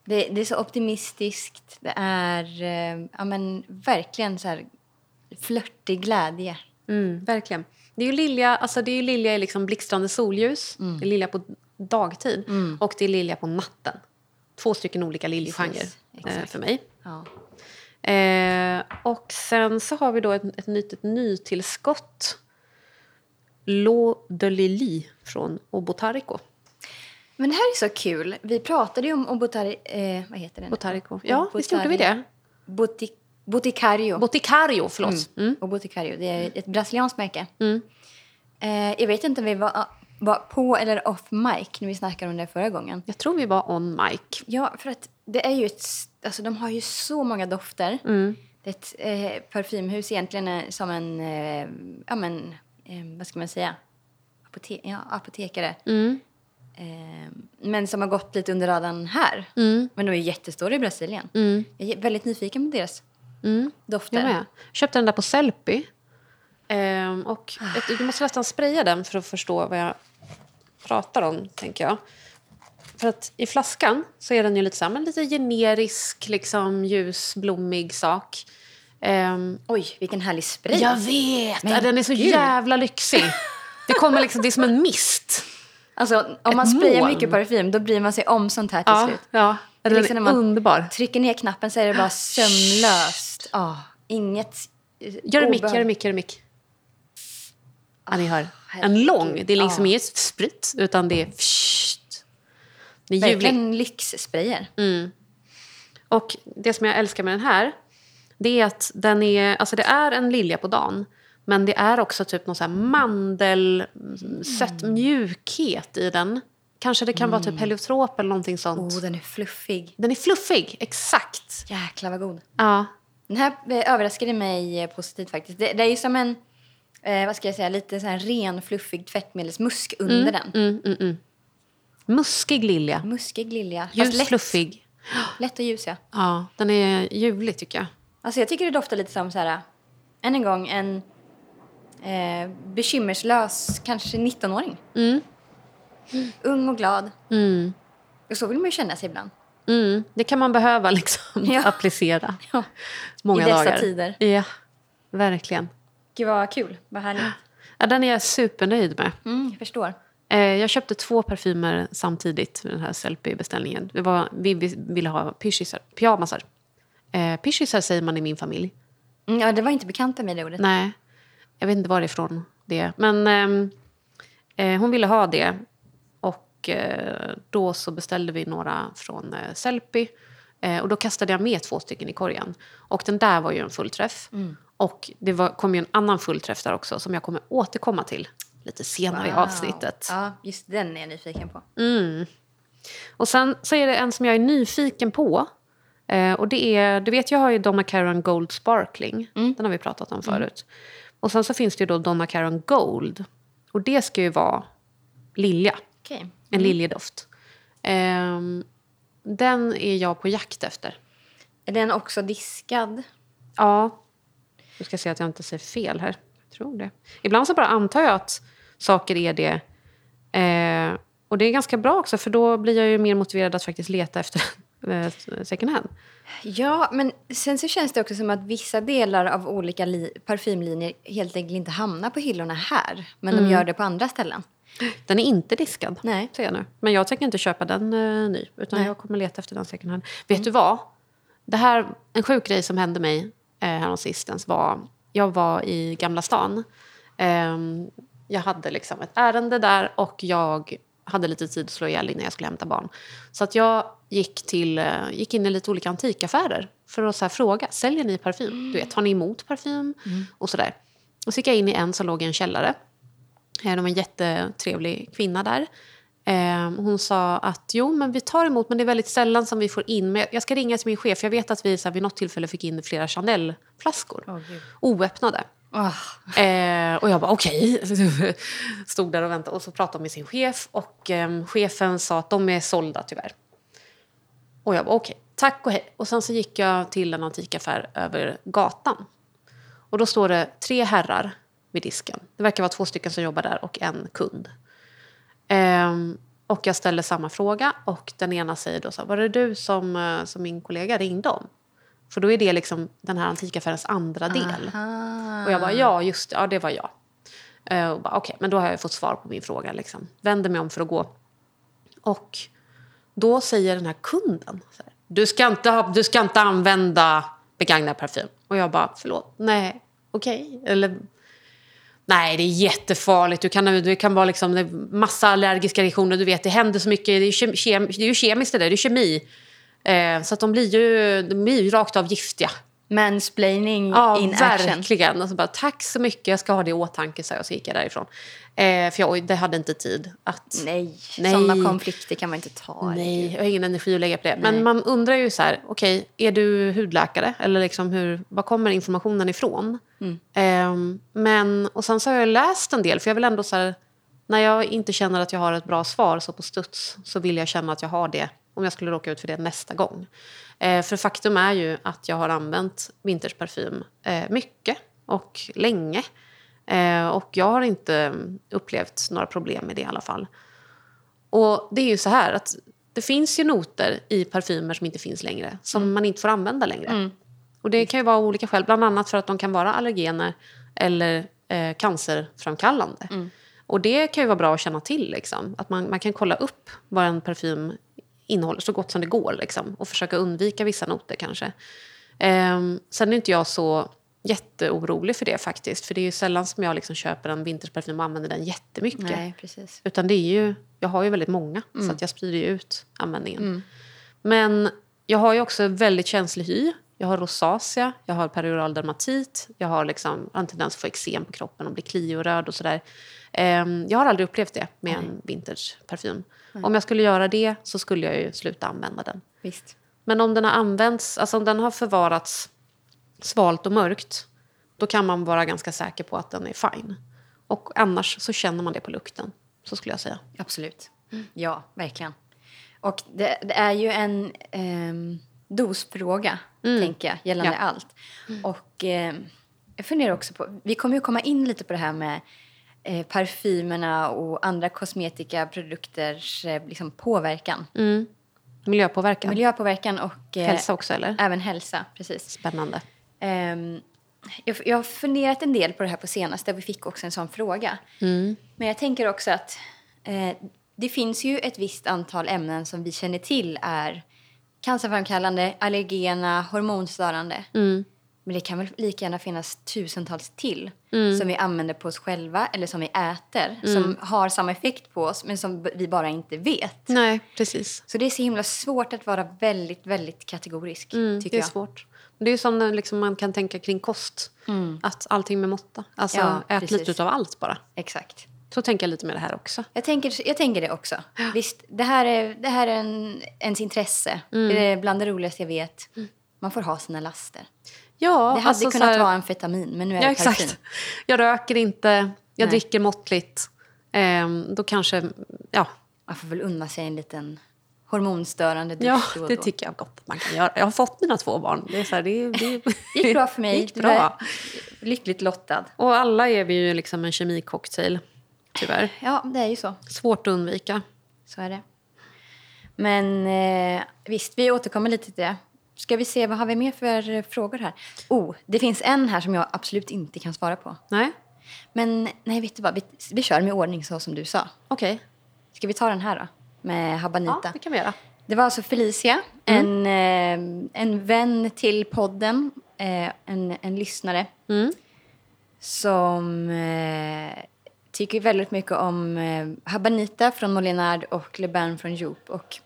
Det, det är så optimistiskt. Det är eh, ja, men, verkligen så här flörtig glädje. Mm, verkligen. Det är ju lilja, alltså det är lilja i liksom blixtrande solljus. Det är lilja på dagtid. Och det är lilja på natten. Två stycken olika liljegenrer eh, för mig. Ja. Eh, och sen så har vi då ett, ett, nytt, nytillskott. L'eau de Lily från Obotarico. Men det här är så kul. Vi pratade ju om Obotari... Eh, vad heter den? Botarico. Ja, visst gjorde vi det? Botic, Boticario. Boticario, förlåt. Mm. Och Boticario. Det är ett brasilianskt märke. Mm. Eh, jag vet inte om vi var, var på eller off mic när vi snackade om det förra gången. Jag tror vi var on mic. Ja, för att det är ju ett... Alltså de har ju så många dofter. Mm. Det är ett eh, parfymhus egentligen är som en... Eh, ja, men... Eh, vad ska man säga? Apote ja, apotekare. Mm. Eh, men som har gått lite under radarn här. Mm. Men de är jättestora i Brasilien. Mm. Jag är väldigt nyfiken på deras Mm. dofter. Jag med. Köpte den där på Sellpy. Ehm, och ett, du måste nästan spraya den för att förstå vad jag pratar om, tänker jag. För att i flaskan så är den ju lite, så här, lite generisk, liksom, ljus, blommig sak. Ehm, Oj, vilken härlig spray. jag vet! Men den är så gud. jävla lyxig. Det, kommer liksom, det är som en mist. Alltså, om man sprayar mycket parfym då bryr man sig om sånt här till Ja, slut. ja. Den Det är liksom är när man- underbar. Trycker ner knappen så är det bara sömlöst. Ah, inget Gör det mick, gör det mick, gör det mick. Ja, ni hör. En lång. Det är liksom Ja. inget sprit, utan det är... Fsht. Det är. Verkligen lyxsprayer. Mm. Och det som jag älskar med den här, det är att den är... Alltså det är en lilja på dagen, men det är också typ någon så här mandelsött mjukhet i den. Kanske det kan vara typ heliotrop eller någonting sånt. Oh, den är fluffig. Den är fluffig, exakt. Jäklar vad god. Ja. Den här eh, överraskade mig eh, positivt faktiskt. Det, det är ju som en, eh, vad ska jag säga, lite så här ren fluffig tvättmedelsmusk under den. Mm, mm, mm. Muskig lilja. Muskig lilja. Ljus, lätt, fluffig. lätt och ljus ja. Ja, den är ljuvlig tycker jag. Alltså jag tycker det doftar lite som så här, än en gång, en eh, bekymmerslös, kanske 19-åring. Mm. Ung och glad. Mm. Och så vill man ju känna sig ibland. Mm. Det kan man behöva liksom Ja. applicera. Ja. Många I dessa dagar. tider. Ja, verkligen. Gud vad kul, vad härligt. Ja, den är jag supernöjd med. Mm, jag förstår. Eh, jag köpte två parfymer samtidigt med den här Sellpy-beställningen. Vi vi ville ha pyschisar, pyjamasar. Eh, pyschisar säger man i min familj. Mm, ja, det var inte bekant med det ordet. Nej, jag vet inte varifrån det är. Men ehm, eh, hon ville ha det. Och eh, då så beställde vi några från eh, Sellpy. Eh, och då kastade jag med två stycken i korgen. Och den där var ju en fullträff. Och det var, kom ju en annan fullträff där också som jag kommer återkomma till. lite senare i Wow. avsnittet. Ja, just den är jag nyfiken på. Mm. Och sen så är det en som jag är nyfiken på. Eh, och det är, du vet jag har ju Donna Karan Gold Sparkling. Den har vi pratat om förut. Och sen så finns det ju då Donna Karan Gold. Och det ska ju vara lilja. Okej. En liljedoft. Ehm, den är jag på jakt efter. Är den också diskad? Ja. Nu ska jag se att jag inte säger fel här. Jag tror det. Ibland så bara antar jag att saker är det. Eh, och det är ganska bra också för då blir jag ju mer motiverad att faktiskt leta efter eh, second hand. Ja, men sen så känns det också som att vissa delar av olika li- parfymlinjer helt enkelt inte hamnar på hyllorna här. Men de gör det på andra ställen. Den är inte diskad, Nej. säger jag nu. Men jag tänker inte köpa den eh, ny, utan Nej. jag kommer leta efter den second hand. Vet du vad? Det här, en sjuk grej som hände mig eh, häromsistens var... Jag var i Gamla stan. Ehm, jag hade liksom ett ärende där och jag hade lite tid att slå ihjäl innan jag skulle hämta barn. Så att jag gick, till, eh, gick in i lite olika antikaffärer för att så fråga, säljer ni parfym? Du vet, har ni emot parfym? Och sådär. Och så gick jag in i en som låg i en källare. Eh, Det var en jättetrevlig kvinna där. Eh, Hon sa att jo, men vi tar emot, men det är väldigt sällan som vi får in. Men jag ska ringa till min chef. Jag vet att vi så här, vid något tillfälle fick in flera Chanel-flaskor. gud. oöppnade. Åh, Eh, och jag bara okej. Stod där och väntade och så pratade med sin chef. Och eh, chefen sa att de är sålda tyvärr. Och jag bara okej, tack och hej. Och sen så gick jag till en antikaffär över gatan. Och då står det tre herrar vid disken. Det verkar vara två stycken som jobbar där och en kund. Ehm, och jag ställer samma fråga och den ena säger då så här, var det du som, eh, som min kollega ringde om? För då är det liksom den här antikaffärens andra del. aha. Och jag bara, ja just det, ja det var jag. Eh, och bara, Okej, men då har jag fått svar på min fråga. Liksom. Vänder mig om för att gå. Och då säger den här kunden, här, du, ska inte ha, du ska inte använda begagnad parfym. Och jag bara, förlåt, nej, okej. Eller, nej det är jättefarligt, du kan, du kan vara liksom, massa allergiska reaktioner, du vet det händer så mycket, det är kem, kem, det är ju kemiskt det där, det är kemi. Eh, så att de blir ju, de blir ju rakt av giftiga. Mansplaining Ja, in action. verkligen. Och så bara, tack så mycket, jag ska ha det i åtanke, så, och så gick jag därifrån. Eh, för jag det hade inte tid att... Nej, Nej. sådana konflikter kan man inte ta. Nej, jag har ingen energi att lägga på det. Nej. Men man undrar ju så här, okej, är du hudläkare? Eller liksom hur, var kommer informationen ifrån? Mm. Ehm, men, och sen så har jag läst en del, för jag vill ändå så här, när jag inte känner att jag har ett bra svar så på studs så vill jag känna att jag har det om jag skulle råka ut för det nästa gång. Eh, för faktum är ju att jag har använt vintersparfym eh, mycket och länge. Eh, och jag har inte mm, upplevt några problem med det i alla fall. Och det är ju så här att det finns ju noter i parfymer som inte finns längre, som man inte får använda längre. Och det kan ju vara olika skäl, bland annat för att de kan vara allergener eller eh, cancerframkallande. Och det kan ju vara bra att känna till, liksom. att man, man kan kolla upp vad en parfym innehåller så gott som det går liksom, och försöka undvika vissa noter kanske. Ehm, sen är inte jag så jätteorolig för det faktiskt, för det är ju sällan som jag liksom köper en vintersparfym och använder den jättemycket. Nej, precis. Utan det är ju, jag har ju väldigt många, så att jag sprider ju ut användningen. Men jag har ju också väldigt känslig hy. Jag har rosacea, jag har perioral dermatit, jag har liksom en tendens att få eksem på kroppen och bli kliig och röd och sådär. Ehm, jag har aldrig upplevt det med en vintageparfym. Om jag skulle göra det så skulle jag ju sluta använda den. Visst. Men om den har använts, alltså om den har förvarats svalt och mörkt, då kan man vara ganska säker på att den är fine. Och annars så känner man det på lukten, så skulle jag säga. Absolut. Ja, verkligen. Och det, det är ju en ehm, dosfråga, tänker jag, gällande Ja. allt. Och ehm, jag funderar också på... Vi kommer ju komma in lite på det här med eh, parfymerna och andra kosmetikaprodukters eh, liksom, påverkan. Miljöpåverkan. Miljöpåverkan och... eh, Hälsa också, eller? Även hälsa, precis. Spännande. Ehm, jag, jag har funderat en del på det här på senaste. Vi fick också en sån fråga. Men jag tänker också att eh, det finns ju ett visst antal ämnen som vi känner till är cancerframkallande, allergena, hormonstörande. Men det kan väl lika gärna finnas tusentals till som vi använder på oss själva eller som vi äter som har samma effekt på oss men som vi bara inte vet. Nej, precis. Så det är så himla svårt att vara väldigt, väldigt kategorisk, Mm, tycker det är jag. svårt. Det är som liksom man kan tänka kring kost. Att allting med måtta. Alltså Ja, ät precis. lite utav allt bara. Exakt. Så tänker jag lite med det här också. Jag tänker, jag tänker det också. Visst, det här är, det här är en, ens intresse. Mm. Det är bland det roligaste jag vet. Man får ha sina laster. Ja, Det hade alltså så kunnat här- vara amfetamin, men nu är Ja, det parfym. exakt. Jag röker inte, jag Nej. dricker måttligt. Ehm, då kanske, ja. Man får väl unna sig en liten hormonstörande dusch Ja, då och det då. tycker jag gott att man kan göra. Jag har fått mina två barn. Det är så här, det, det gick bra för mig. gick bra. Lyckligt lottad. Och alla är vi ju liksom en kemicocktail, tyvärr. Ja, det är ju så. Svårt att undvika. Så är det. Men eh, visst, vi återkommer lite till det. Ska vi se, vad har vi mer för eh, frågor här? Oh, det finns en här som jag absolut inte kan svara på. Nej, Men nej, vet du vad? Vi, vi kör med ordning så som du sa. okej. Ska vi ta den här då? Med Habanita. Ja, det kan vi göra. Det var alltså Felicia, en, eh, en vän till podden, eh, en, en lyssnare Mm. som eh, tycker väldigt mycket om Habanita från Molinard och Le Bain från Joop. Och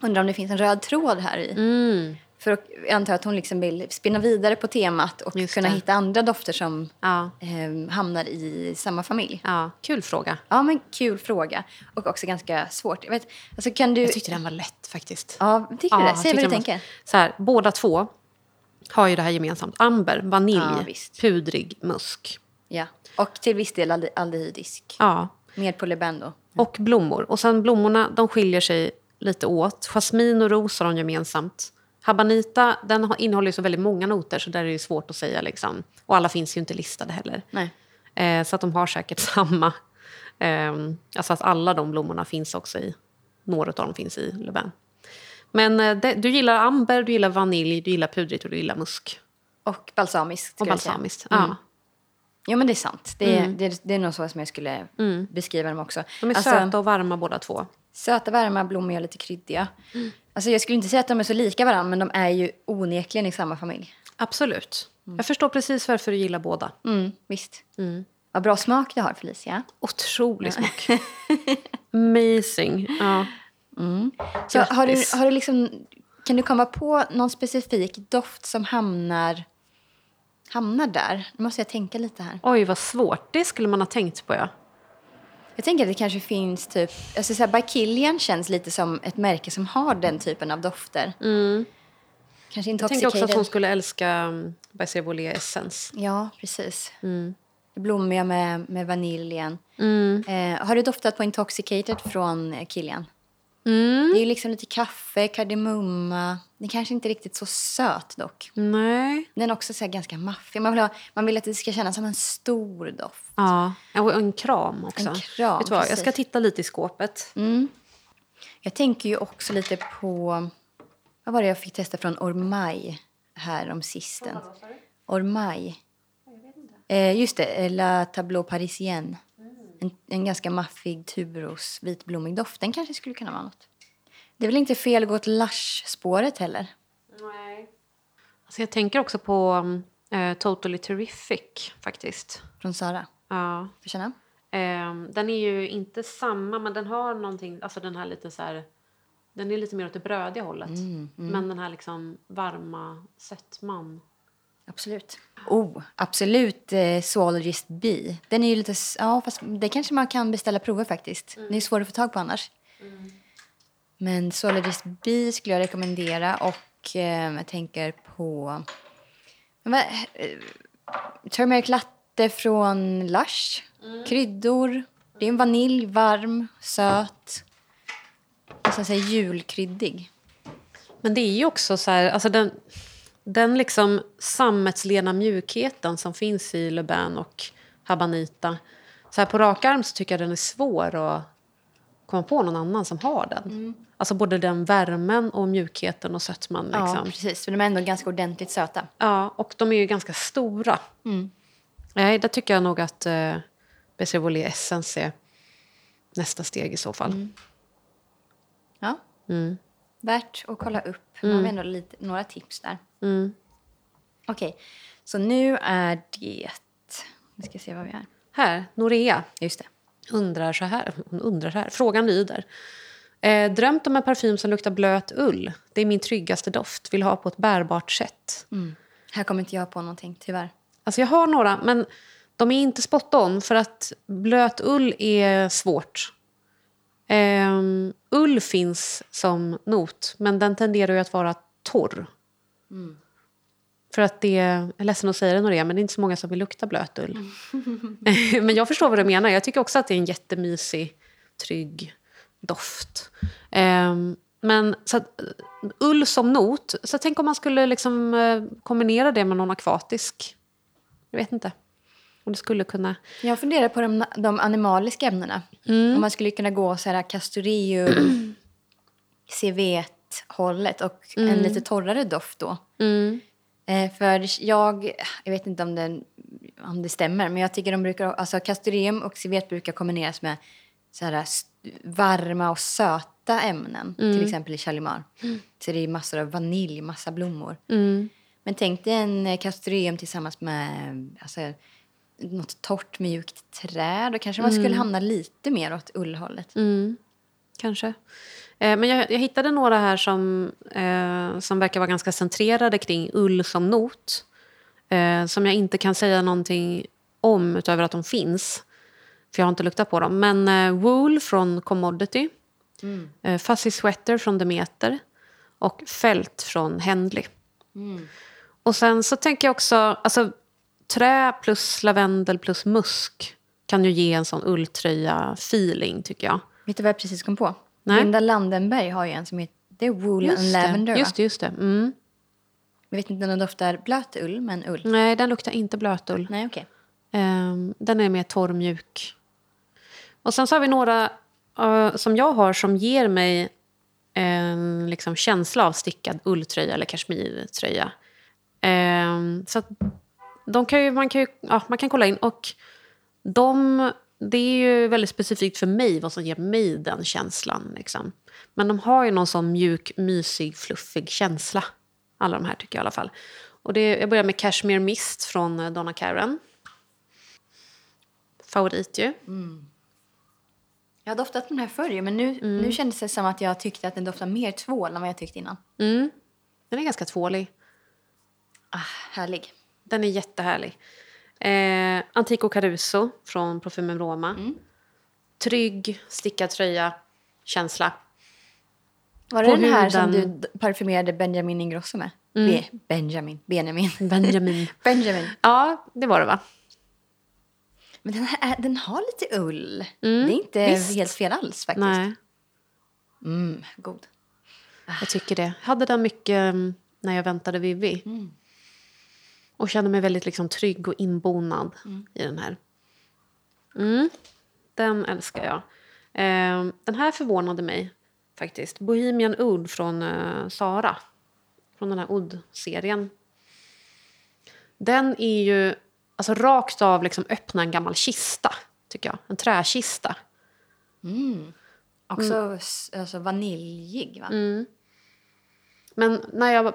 undrar om det finns en röd tråd här i. Mm. För att, jag antar att hon liksom vill spinna vidare på temat och kunna hitta andra dofter som Ja, eh, hamnar i samma familj. ja, kul fråga. Ja, men kul fråga. Och också ganska svårt. Jag, vet, alltså, kan du... Jag tyckte den var lätt faktiskt. Ja, tycker du det? Säg vad du den var- tänker. Så här, båda två har ju det här gemensamt. Amber, vanilj, Ja, pudrig musk. Ja. Och till viss del alde- aldehydisk. Ja, Mer på Le Bain då. och blommor. Och sen blommorna, de skiljer sig lite åt. Jasmin och ros har de gemensamt. Habanita, den innehåller ju så väldigt många noter så där är det svårt att säga liksom. Och alla finns ju inte listade heller. Eh, så att de har säkert samma. Eh, alltså att alla de blommorna finns också i, några av dem finns i Bain. Men eh, det, du gillar amber, du gillar vanilj, du gillar pudrigt och du gillar musk. Och balsamiskt. Och balsamiskt. Mm. Ja. Jo, men det är sant. Det är, Mm. det, det är nog så som jag skulle beskriva dem också. De är Alltså, söta och varma båda två. söta, varma, blommiga och lite kryddiga. Mm. Alltså, jag skulle inte säga att de är så lika varandra, men de är ju onekligen i samma familj. Absolut. Jag förstår precis varför du gillar båda. Mm, visst. Vad bra smak du har, Felicia. Otrolig smak. Amazing. Ja. Så har du, har du liksom, kan du komma på någon specifik doft som hamnar, hamnar där? Nu måste jag tänka lite här. Oj, vad svårt. Det skulle man ha tänkt på, ja. Jag tänker att det kanske finns typ... Alltså så här, By Kilian känns lite som ett märke som har den typen av dofter. Kanske Mm. Jag tänker också att hon skulle älska um, Baiser Essence. Ja, precis. Mm. Det blommiga med, med vaniljen. Eh, har du doftat på Intoxicated från eh, Kilian? Mm. Det är ju liksom lite kaffe, kardemumma. Den kanske inte är riktigt så söt dock. Nej. Den är också så här ganska maffig. Man vill, ha, man vill att det ska kännas som en stor doft. Ja, och en kram också. En kram, Vet du vad? Jag ska titta lite i skåpet. Jag tänker ju också lite på... Vad var det jag fick testa från Ormai här om sisten? Ormai. Eh, just det, eh, La Tableau Parisienne. En, en ganska maffig tuberos, vitblommig doft. Den kanske skulle kunna vara något. Det är väl inte fel att gå åt Lush-spåret heller? Nej. Alltså jag tänker också på um, eh, Totally Terrific, faktiskt. Från Sara. Ja. Får känna? Ehm, den är ju inte samma, men den har någonting... Alltså den här lite så här... Den är lite mer åt det brödiga hållet. Men den här liksom varma sötman. Absolut. Oh, absolut eh, Zoologist B. Den är ju lite... Ja, fast det kanske man kan beställa prover faktiskt. Det är svårt att få tag på annars. Men Zoologist B skulle jag rekommendera och eh, jag tänker på... Men eh, Turmeric latte från Lush. Kryddor. Det är en vanilj, varm, söt. Nästan så här julkryddig. Men det är ju också så här... Alltså den, den liksom sammetslena mjukheten som finns i Le Bain och Habanita. Så här på rak arm så tycker jag den är svår att komma på någon annan som har den. Alltså både den värmen och mjukheten och sötman. Ja, Liksom. precis. För de är ändå ganska ordentligt söta. Ja, och de är ju ganska stora. Nej, där tycker jag nog att eh, Baiser Volé Essence är nästa steg i så fall. Ja. Mm. Värt att kolla upp. Nu har vi ändå lite, några tips där. Mm. Okej, så nu är det... Vi ska se vad vi har. Här, Norea Just det. undrar så här. Hon undrar så här. Frågan lyder. Eh, drömt om en parfym som luktar blöt ull. Det är min tryggaste doft. Vill ha på ett bärbart sätt. Här kommer inte jag på någonting, tyvärr. Alltså jag har några, men de är inte spot on för att blöt ull är svårt. Ehm, ull finns som not, men den tenderar ju att vara torr. För att det, jag är ledsen att säga det Noria, men det är inte så många som vill lukta blöt ull. men jag förstår vad du menar. Jag tycker också att det är en jättemysig, trygg doft. Ehm, men så att, ull som not, så tänk om man skulle liksom eh, kombinera det med någon akvatisk. Jag vet inte. Om det skulle kunna... Jag funderar på de, de animaliska ämnena. Om man skulle kunna gå så här castoreum, civet-hållet och en lite torrare doft då. Eh, för jag, jag vet inte om det, om det stämmer, men jag tycker de brukar, alltså castoreum och civet brukar kombineras med så här varma och söta ämnen, till exempel i Chalimar. Så det är massor av vanilj, massa blommor. Men tänk dig en eh, castoreum tillsammans med alltså, något torrt mjukt trä. Då kanske man skulle hamna lite mer åt ullhållet. Kanske. Eh, men jag, jag hittade några här som, eh, som verkar vara ganska centrerade kring ull som not. Eh, som jag inte kan säga någonting om utöver att de finns. För jag har inte luktat på dem. Men eh, Wool från Commodity. Eh, Fuzzy Sweater från Demeter. Och Fält från Henley. Och sen så tänker jag också... Alltså, trä plus lavendel plus musk kan ju ge en sån ulltröja-feeling, tycker jag. Vet du vad jag precis kom på? Nej. Linda Landenberg har ju en som heter det är Wool and Lavender. det. Just det, just det. Mm. Jag vet inte om den doftar blöt ull, men ull. Nej, den luktar inte blötull. Nej, okej. Ehm, den är mer torrmjuk. Och sen så har vi några eh, som jag har som ger mig en liksom, känsla av stickad ulltröja eller kashmirtröja. Ehm, så att de kan ju, man, kan ju, ja, man kan kolla in. Och de, det är ju väldigt specifikt för mig vad som ger mig den känslan. Liksom. Men de har ju någon sån mjuk, mysig, fluffig känsla. Alla de här tycker jag i alla fall. Och det, jag börjar med Cashmere Mist från eh, Donna Karan. Favorit ju. Jag har doftat den här förr, men nu, nu kändes det som att jag tyckte att den doftar mer tvål än vad jag tyckte innan. Mm. Den är ganska tvålig. Ah, härlig. Den är jättehärlig. Eh, Antico Caruso från Parfymen Roma. Trygg, stickad tröja, känsla. Var det På den här som huden. du d- parfymerade Benjamin Ingrosso med? Be- Benjamin. Benjamin. Benjamin. Benjamin. ja, det var det va? Men den, här, är- den har lite ull. det är inte Mm, visst. helt fel alls faktiskt. Nej, Mm, god. jag tycker det. Jag hade den mycket mm, när jag väntade Vivi. Och kände mig väldigt liksom, trygg och inbonad i den här. Mm. Den älskar jag. Eh, den här förvånade mig faktiskt. Bohemian Oud från eh, Sara. Från den här Oud-serien. Den är ju alltså, rakt av liksom, öppna en gammal kista, tycker jag. En träkista. Också s- alltså, vaniljig, va? Men när jag,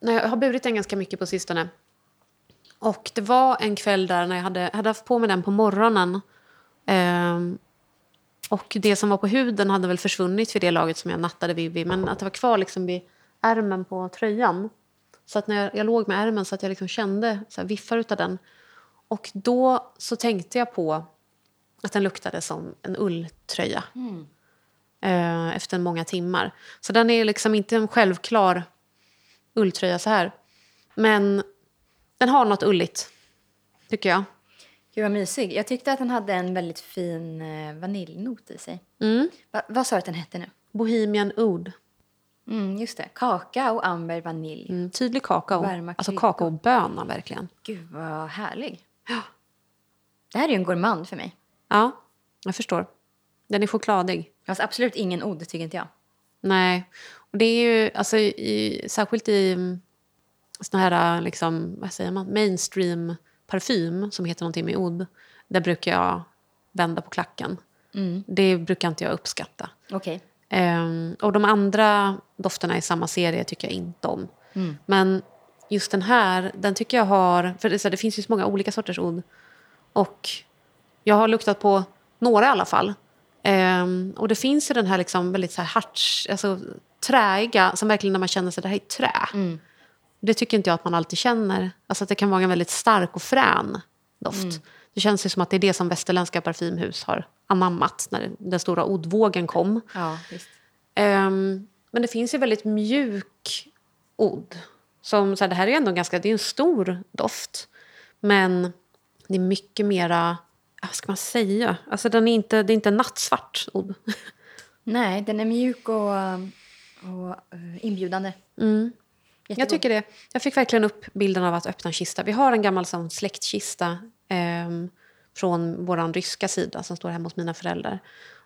när jag har burit den ganska mycket på sistone. Och det var en kväll där när jag hade, hade haft på mig den på morgonen. Ehm, och det som var på huden hade väl försvunnit vid det laget som jag nattade Vivi. Men att det var kvar liksom vid ärmen på tröjan. Så att när jag, jag låg med ärmen så att jag liksom kände så här, viffar utav den. Och då så tänkte jag på att den luktade som en ulltröja. Eh, efter många timmar. Så den är liksom inte en självklar ulltröja så här. Men den har något ulligt, tycker jag. Gud vad mysig. Jag tyckte att den hade en väldigt fin eh, vaniljnot i sig. Mm. Va, vad sa du att den hette nu? Bohemian Oud. Mm, just det. Kakao, amber, vanilj. Mm, tydlig kakao. Varma Alltså kryddor. kakaoböna verkligen. Gud vad härlig. Det här är ju en gourmand för mig. Ja, jag förstår. Den är chokladig. Fast absolut ingen odd, tycker inte jag. Nej. Och det är ju, alltså, i, särskilt i mm, såna här, liksom, vad säger man, mainstream parfym som heter någonting med oud. Där brukar jag vända på klacken. Det brukar inte jag uppskatta. Okej. Ehm, och de andra dofterna i samma serie tycker jag inte om. Men just den här, den tycker jag har... För det, så det finns ju så många olika sorters oud. Och jag har luktat på några i alla fall. Ehm, och det finns ju den här liksom väldigt så här harts, alltså träiga, som verkligen när man känner sig det här är trä. Det tycker inte jag att man alltid känner. Alltså att det kan vara en väldigt stark och frän doft. Det känns ju som att det är det som västerländska parfymhus har anammat när den stora oddvågen kom. Ja. Ehm, men det finns ju väldigt mjuk odd. Som, så här, det här är ändå ganska, det är en stor doft. Men det är mycket mera, vad ska man säga? Alltså den är inte, det är inte nattsvart odd. Nej, den är mjuk och, och eh, inbjudande. Mm. Jag Jättegod. tycker det. Jag fick verkligen upp bilden av att öppna en kista. Vi har en gammal sån släktkista ehm, från vår ryska sida som står hemma hos mina föräldrar.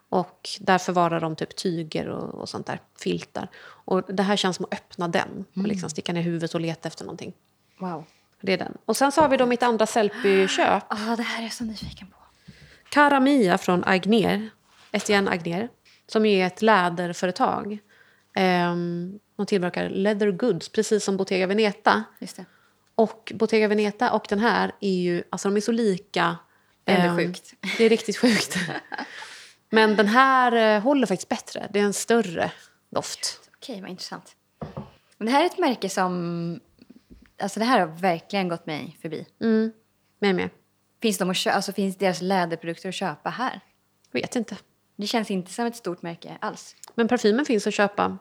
Och där förvarar de typ tyger och, och sånt där, filtar. Och det här känns som att öppna den och liksom sticka ner huvudet och leta efter någonting. Wow. Det är den. Och sen så har vi då mitt andra Sellpy-köp. Ah, det här är jag så nyfiken på. Cara Mia från Agner, Etienne Agner, som är ett läderföretag. Um, de tillverkar leather goods, precis som Bottega Veneta. Och Bottega Veneta och den här är ju, alltså de är så lika. Det är Ehm, sjukt. Det är riktigt sjukt. Men den här eh, håller faktiskt bättre. Det är en större doft. Okej, vad intressant. Men det här är ett märke som... Alltså det här har verkligen gått mig förbi. Mm. Med med. Finns, de att alltså, finns deras läderprodukter att köpa här? Vet inte. Det känns inte som ett stort märke alls. Men parfymen finns att köpa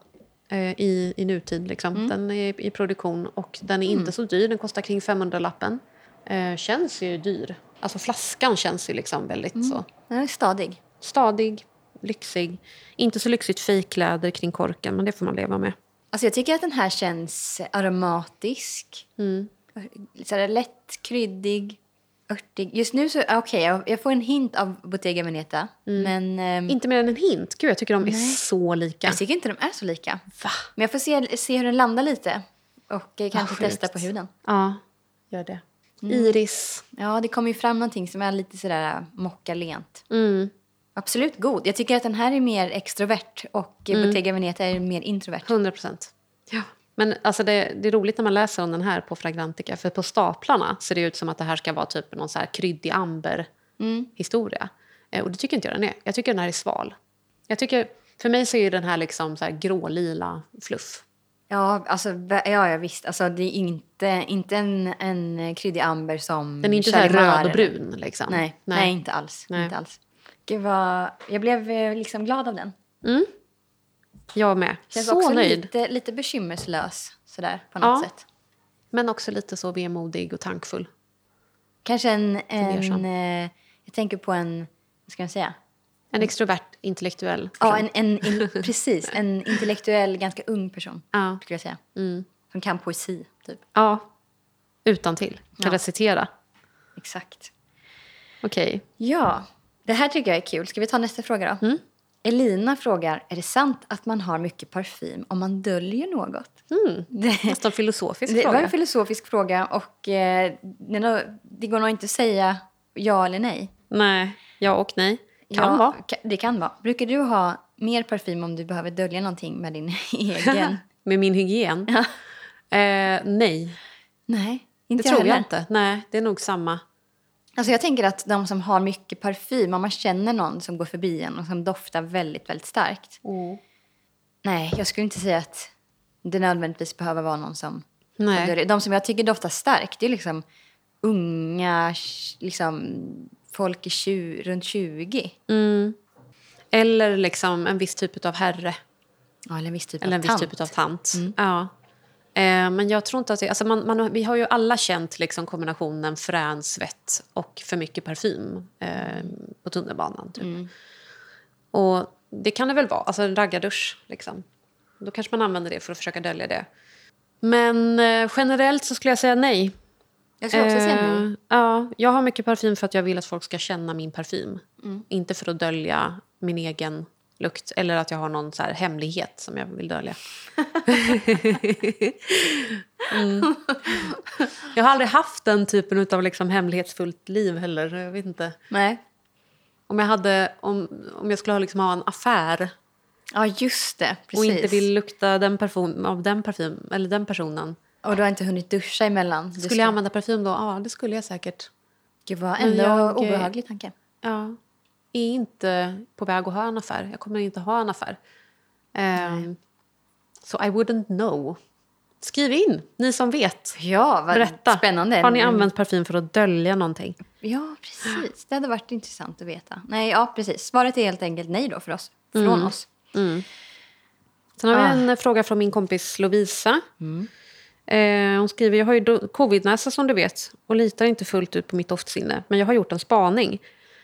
eh, i, i nutid. Liksom. Mm. Den är i produktion och den är inte så dyr. Den kostar kring 500-lappen. Eh, känns ju dyr. Alltså flaskan känns ju liksom väldigt Mm. så Den är stadig. stadig, lyxig. Inte så lyxigt fejkläder kring korken, men det får man leva med. Alltså jag tycker att den här känns aromatisk. Mm. Så lätt, kryddig, örtig. Just nu så, okej, jag, jag får en hint av Bottega Veneta. Men ehm, Inte mer än en hint. Gud, jag tycker de är Nej. så lika. jag tycker inte de är så lika. Va? Men jag får se, se hur den landar lite. Och eh, kanske sjukt. testa på huden. Ja, gör det. Iris. Ja, det kommer ju fram någonting som är lite sådär mockalent. Mm. Absolut god. Jag tycker att den här är mer extrovert och mm. Bottega Veneta är mer introvert. 100 procent. Ja. Men alltså det, det är roligt när man läser om den här på Fragrantica. För på staplarna ser det ut som att det här ska vara typ någon så här kryddig amber-historia. Eh, och det tycker inte jag den är. Jag tycker den här är sval. Jag tycker, för mig så är den här liksom så här grålila fluff. Ja, alltså, ja, ja visst. Alltså, det är inte, inte en, en kryddig amber som Den är inte så röd och brun. Liksom. Nej, nej. inte alls. Nej. Inte alls. Gud vad, jag blev eh, liksom glad av den. Jag med. Känns så också nöjd. lite, lite bekymmerslös sådär på något Ja. sätt. Men också lite så vemodig och tankfull. Kanske en, en eh, jag tänker på en, vad ska man säga? En extrovert, intellektuell Ja, person. en, en, in, precis. En intellektuell, ganska ung person. Ja. Skulle jag säga. Mm. Som kan poesi, typ. Ja, utan till. Kan Ja. recitera. Exakt. Okej. Ja, det här tycker jag är kul. Ska vi ta nästa fråga då? Mm. Elina frågar, är det sant att man har mycket parfym om man döljer något? Mm. Det, Nästan filosofisk det var fråga. en filosofisk fråga och eh, det, det går nog inte att säga ja eller nej. Nej, ja och nej. Kan ja, vara. Det kan vara. Brukar du ha mer parfym om du behöver dölja någonting med din egen? Med min hygien? Ja. Eh, nej, Nej, det inte tror jag heller. inte. Nej, det är nog samma. Alltså jag tänker att de som har mycket parfym, om man känner någon som går förbi en och som doftar väldigt, väldigt starkt. Nej, jag skulle inte säga att det nödvändigtvis behöver vara någon som... Nej. De som jag tycker doftar starkt, det är liksom unga, liksom folk i runt 20. Mm. Eller liksom en viss typ av herre. Ja, eller en viss typ Eller en av viss tant. Mm. typ av tant. Ja. Eh, men jag tror inte att det... Alltså man, man, vi har ju alla känt liksom kombinationen frän svett och för mycket parfym eh, på tunnelbanan. Typ. Mm. Och det kan det väl vara. Alltså en raggardusch. Liksom. Då kanske man använder det för att försöka dölja det. Men eh, generellt så skulle jag säga nej. Jag skulle också säga nej. Eh, Ja, jag har mycket parfym för att jag vill att folk ska känna min parfym. Mm. Inte för att dölja min egen lukt eller att jag har någon så här hemlighet som jag vill dölja. mm. Jag har aldrig haft den typen av liksom hemlighetsfullt liv heller. Jag vet inte. Nej. Om jag, hade, om, om jag skulle ha, liksom ha en affär Ja, just det. Precis. och inte vill lukta den parfym, av den parfym, eller den personen. Och du har inte hunnit duscha emellan. Du Skulle jag använda parfym då? Ja, det skulle jag säkert. Gud, vad ändå jag- obehaglig tanke. Ja. Är inte på väg att ha en affär. Jag kommer inte ha en affär. Um, so I wouldn't know. Skriv in, ni som vet. Ja, vad Berätta. spännande. Har ni Mm. använt parfym för att dölja någonting? Ja, precis. Det hade varit intressant att veta. Nej, ja, precis. Svaret är helt enkelt nej då för oss. Från oss. Sen har vi Ah. en eh, fråga från min kompis Lovisa. Eh, hon skriver, jag har ju covidnäsa som du vet och litar inte fullt ut på mitt doftsinne. Men jag har gjort en spaning.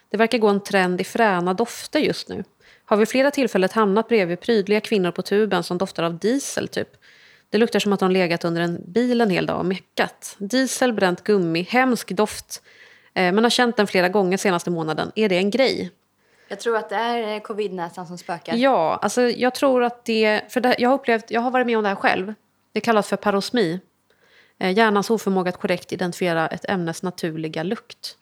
Det verkar gå en trend i fräna dofter just nu. Har vid flera tillfällen hamnat bredvid prydliga kvinnor på tuben som doftar av diesel typ. Det luktar som att de legat under en bil en hel dag och meckat. Diesel, bränt gummi, hemsk doft. Eh, men har känt den flera gånger senaste månaden. Är det en grej? Jag tror att det är eh, covid-näsan som spökar. Ja, alltså jag tror att det... För det, jag, har upplevt, jag har varit med om det här själv. Det kallas för parosmi. Eh, hjärnans oförmåga att korrekt identifiera ett ämnes naturliga lukt.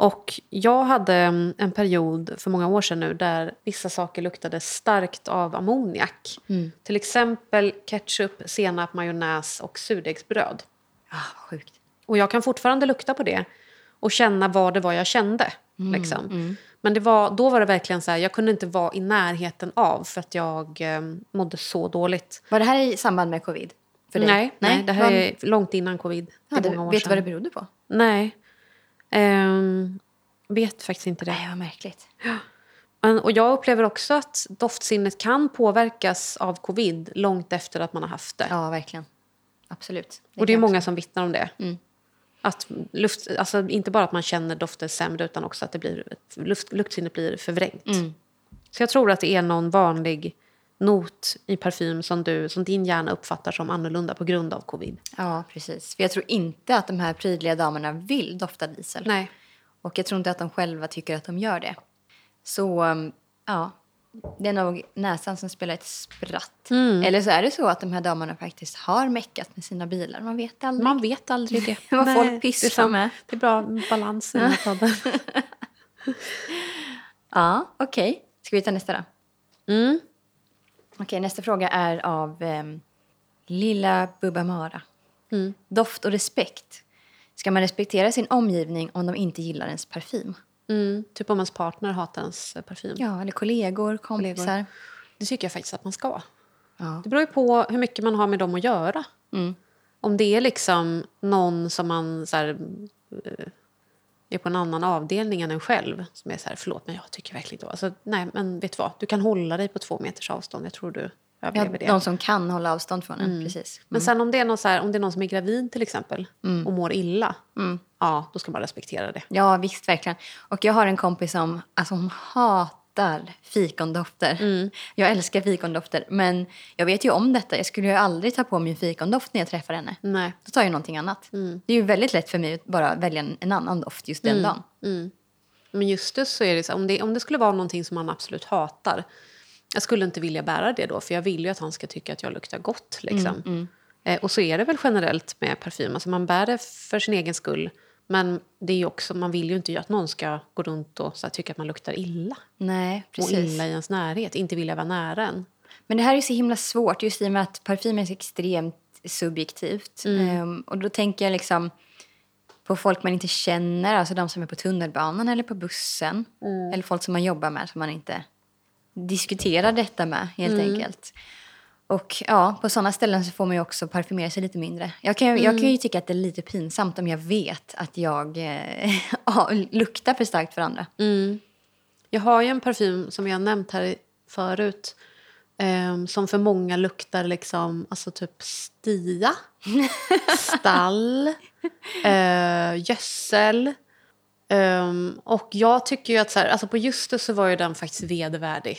Och jag hade mm, en period för många år sedan nu där vissa saker luktade starkt av ammoniak. Till exempel ketchup, senap, majonnäs och surdegsbröd. Ah, sjukt. Och jag kan fortfarande lukta på det och känna vad det var jag kände. Mm, liksom. Men det var, då var det verkligen så här, jag kunde inte vara i närheten av för att jag eh, mådde så dåligt. Var det här i samband med covid? Dig? Nej, nej, det här Vad- är långt innan covid. Ja, det, många år vet du vad det berodde på? Nej. Ehm, vet faktiskt inte det. Nej, vad märkligt. Och jag upplever också att doftsinnet kan påverkas av covid långt efter att man har haft det. Ja, verkligen. Absolut. och det är många som vittnar om det. Mm. Att luft, alltså inte bara att man känner dofter sämre utan också att det blir, luft, luktsinnet blir förvrängt. Mm. Så jag tror att det är någon vanlig not i parfym som, du, som din hjärna uppfattar som annorlunda på grund av covid. Ja, precis. För jag tror inte att de här prydliga damerna vill dofta diesel. Nej. Och jag tror inte att de själva tycker att de gör det. Så, um, ja. Det är nog näsan som spelar ett spratt. Mm. Eller så är det så att de här damerna faktiskt har meckat med sina bilar. Man vet aldrig. Man vet aldrig det. Vad Nej, folk pysslar med. Det är bra balans i den här podden. Ja, okej. Ska vi ta nästa då? Mm. Okej, nästa fråga är av um, Lilla Bubba Mara. Mm. Doft och respekt. Ska man respektera sin omgivning om de inte gillar ens parfym? Mm. Typ om ens partner hatar ens eh, parfym. Ja, eller kollegor, kompisar. Det tycker jag faktiskt att man ska. Ja. Det beror ju på hur mycket man har med dem att göra. Mm. Om det är liksom någon som man så här, eh, är på en annan avdelning än en själv som är så här, förlåt men jag tycker verkligen inte om-" alltså, Nej men vet du vad, du kan hålla dig på två meters avstånd. Jag tror du Ja, överlever det. de som kan hålla avstånd från en. Precis. Men sen om det, är någon så här, om det är någon som är gravid till exempel och mår illa, ja då ska man respektera det. Ja, visst, verkligen. Och jag har en kompis som alltså, hon hatar fikondofter. Jag älskar fikondofter, men jag vet ju om detta. Jag skulle ju aldrig ta på mig en fikondoft när jag träffar henne. Nej. Då tar jag någonting annat. Det är ju väldigt lätt för mig att bara välja en, annan doft just den dagen. Men just det så är det så om det, om det skulle vara någonting som man absolut hatar. Jag skulle inte vilja bära det då för jag vill ju att han ska tycka att jag luktar gott. Liksom. Eh, och så är det väl generellt med parfym. Alltså man bär det för sin egen skull. Men det är också, man vill ju inte att någon ska gå runt och så här, tycka att man luktar illa. Nej, Och precis. illa i ens närhet. Inte vilja vara nära en. Men det här är så himla svårt just i och med att parfym är så extremt subjektivt. Ehm, och då tänker jag liksom på folk man inte känner, alltså de som är på tunnelbanan eller på bussen. Eller folk som man jobbar med som man inte diskuterar detta med helt enkelt. Och ja, på sådana ställen så får man ju också parfymera sig lite mindre. Jag kan, jag kan ju tycka att det är lite pinsamt om jag vet att jag eh, ja, luktar för starkt för andra. Jag har ju en parfym som har nämnt här förut. ehm, som för många luktar liksom, alltså typ stia, stall, uh, gödsel. Ehm, och jag tycker ju att så här, alltså på just det så var ju den faktiskt vedervärdig.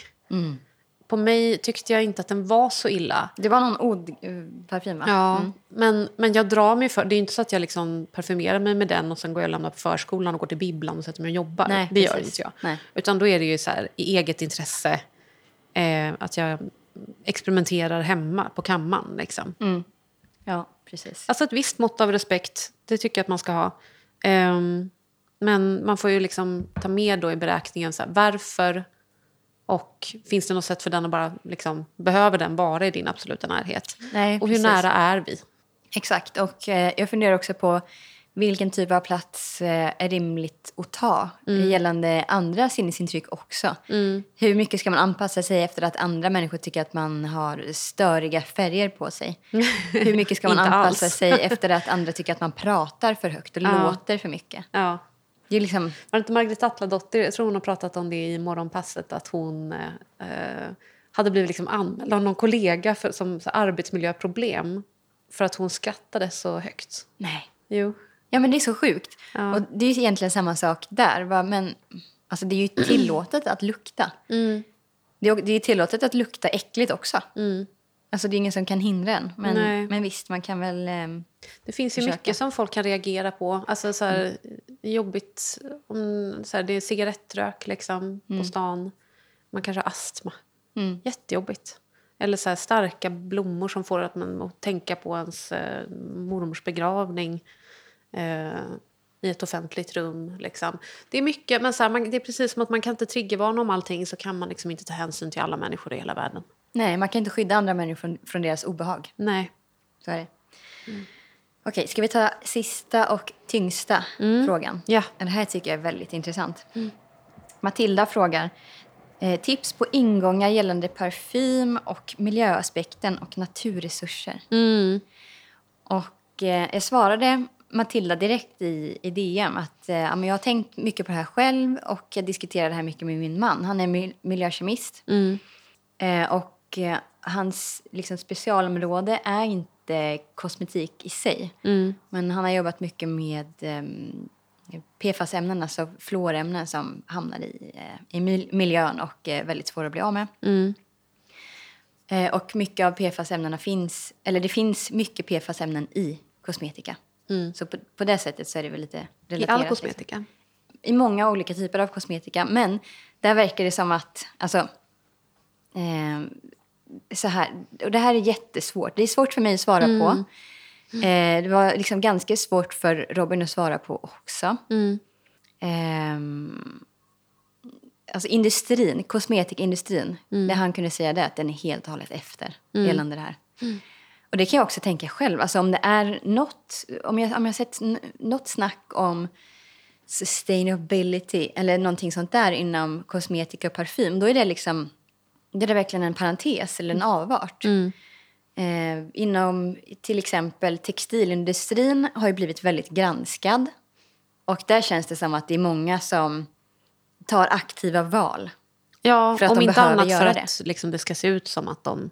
På mig tyckte jag inte att den var så illa. Det var någon oud-parfym va? Ja, men, men jag drar mig för... Det är inte så att jag liksom parfymerar mig med den och sen går jag och lämnar på förskolan och går till bibblan och sätter mig och jobbar. Nej, det gör precis. inte jag. Nej. Utan då är det ju så här, i eget intresse eh, att jag experimenterar hemma på kammaren. Liksom. Ja, precis. Alltså ett visst mått av respekt, det tycker jag att man ska ha. Ehm, men man får ju liksom ta med då i beräkningen så här, varför och finns det något sätt för den att bara liksom, behöver den vara i din absoluta närhet? Nej, och hur precis. nära är vi? Exakt. Och eh, jag funderar också på vilken typ av plats eh, är rimligt att ta gällande andra sinnesintryck också. Hur mycket ska man anpassa sig efter att andra människor tycker att man har störiga färger på sig? Hur mycket ska man anpassa sig efter att andra tycker att man pratar för högt och Ja. låter för mycket? Ja. Det är liksom, Var det inte Margret Atladotter, jag tror hon har pratat om det i Morgonpasset, att hon eh, hade blivit liksom anmäld av någon kollega för, som så, arbetsmiljöproblem för att hon skrattade så högt. nej. Jo. Ja, men det är så sjukt. Ja. Och det är egentligen samma sak där. Va? Men alltså, det är ju tillåtet att lukta. Mm. Det är, det är tillåtet att lukta äckligt också. Mm. Alltså, det är ingen som kan hindra en. Men, Nej. men visst, man kan väl... ehm, Det finns ju Försöka. mycket som folk kan reagera på. Alltså så här, jobbigt om så här, det är cigarettrök liksom, på stan. Man kanske har astma. Mm. Jättejobbigt. Eller så här, starka blommor som får att man att tänka på ens eh, mormors begravning eh, i ett offentligt rum. Liksom. Det är mycket, men så här, man, det är precis som att man kan inte triggervarna om allting så kan man liksom inte ta hänsyn till alla människor i hela världen. Nej, man kan inte skydda andra människor från, från deras obehag. Nej. Så är det. Okej, ska vi ta sista och tyngsta frågan? Ja. Det här tycker jag är väldigt intressant. Matilda frågar eh, tips på ingångar gällande parfym och miljöaspekten och naturresurser. Mm. Och eh, jag svarade Matilda direkt i, i DM att eh, jag har tänkt mycket på det här själv och jag diskuterar det här mycket med min man. Han är mil- miljökemist. Mm. Eh, och eh, hans liksom, specialområde är inte kosmetik i sig. Mm. Men han har jobbat mycket med ehm, PFAS-ämnen, alltså fluorämnen som hamnar i, eh, i mil- miljön och är väldigt svåra att bli av med. Mm. Eh, och mycket av PFAS-ämnena finns, eller det finns mycket PFAS-ämnen i kosmetika. Mm. Så på, på det sättet så är det väl lite I relaterat. all liksom. kosmetika. I många olika typer av kosmetika. Men där verkar det som att, alltså, eh, så här, och det här är jättesvårt. Det är svårt för mig att svara på. Eh, det var liksom ganska svårt för Robin att svara på också. Mm. Ehm, alltså industrin, kosmetikindustrin, det han kunde säga det att den är helt och hållet efter gällande det här. Och det kan jag också tänka själv. Alltså om det är något, om jag, om jag sett n- något snack om sustainability eller någonting sånt där inom kosmetika och parfym, då är det liksom, det är verkligen en parentes eller en avart. Eh, inom till exempel textilindustrin har ju blivit väldigt granskad. Och där känns det som att det är många som tar aktiva val. Ja, För att om de inte annat för göra att liksom, det ska se ut som att de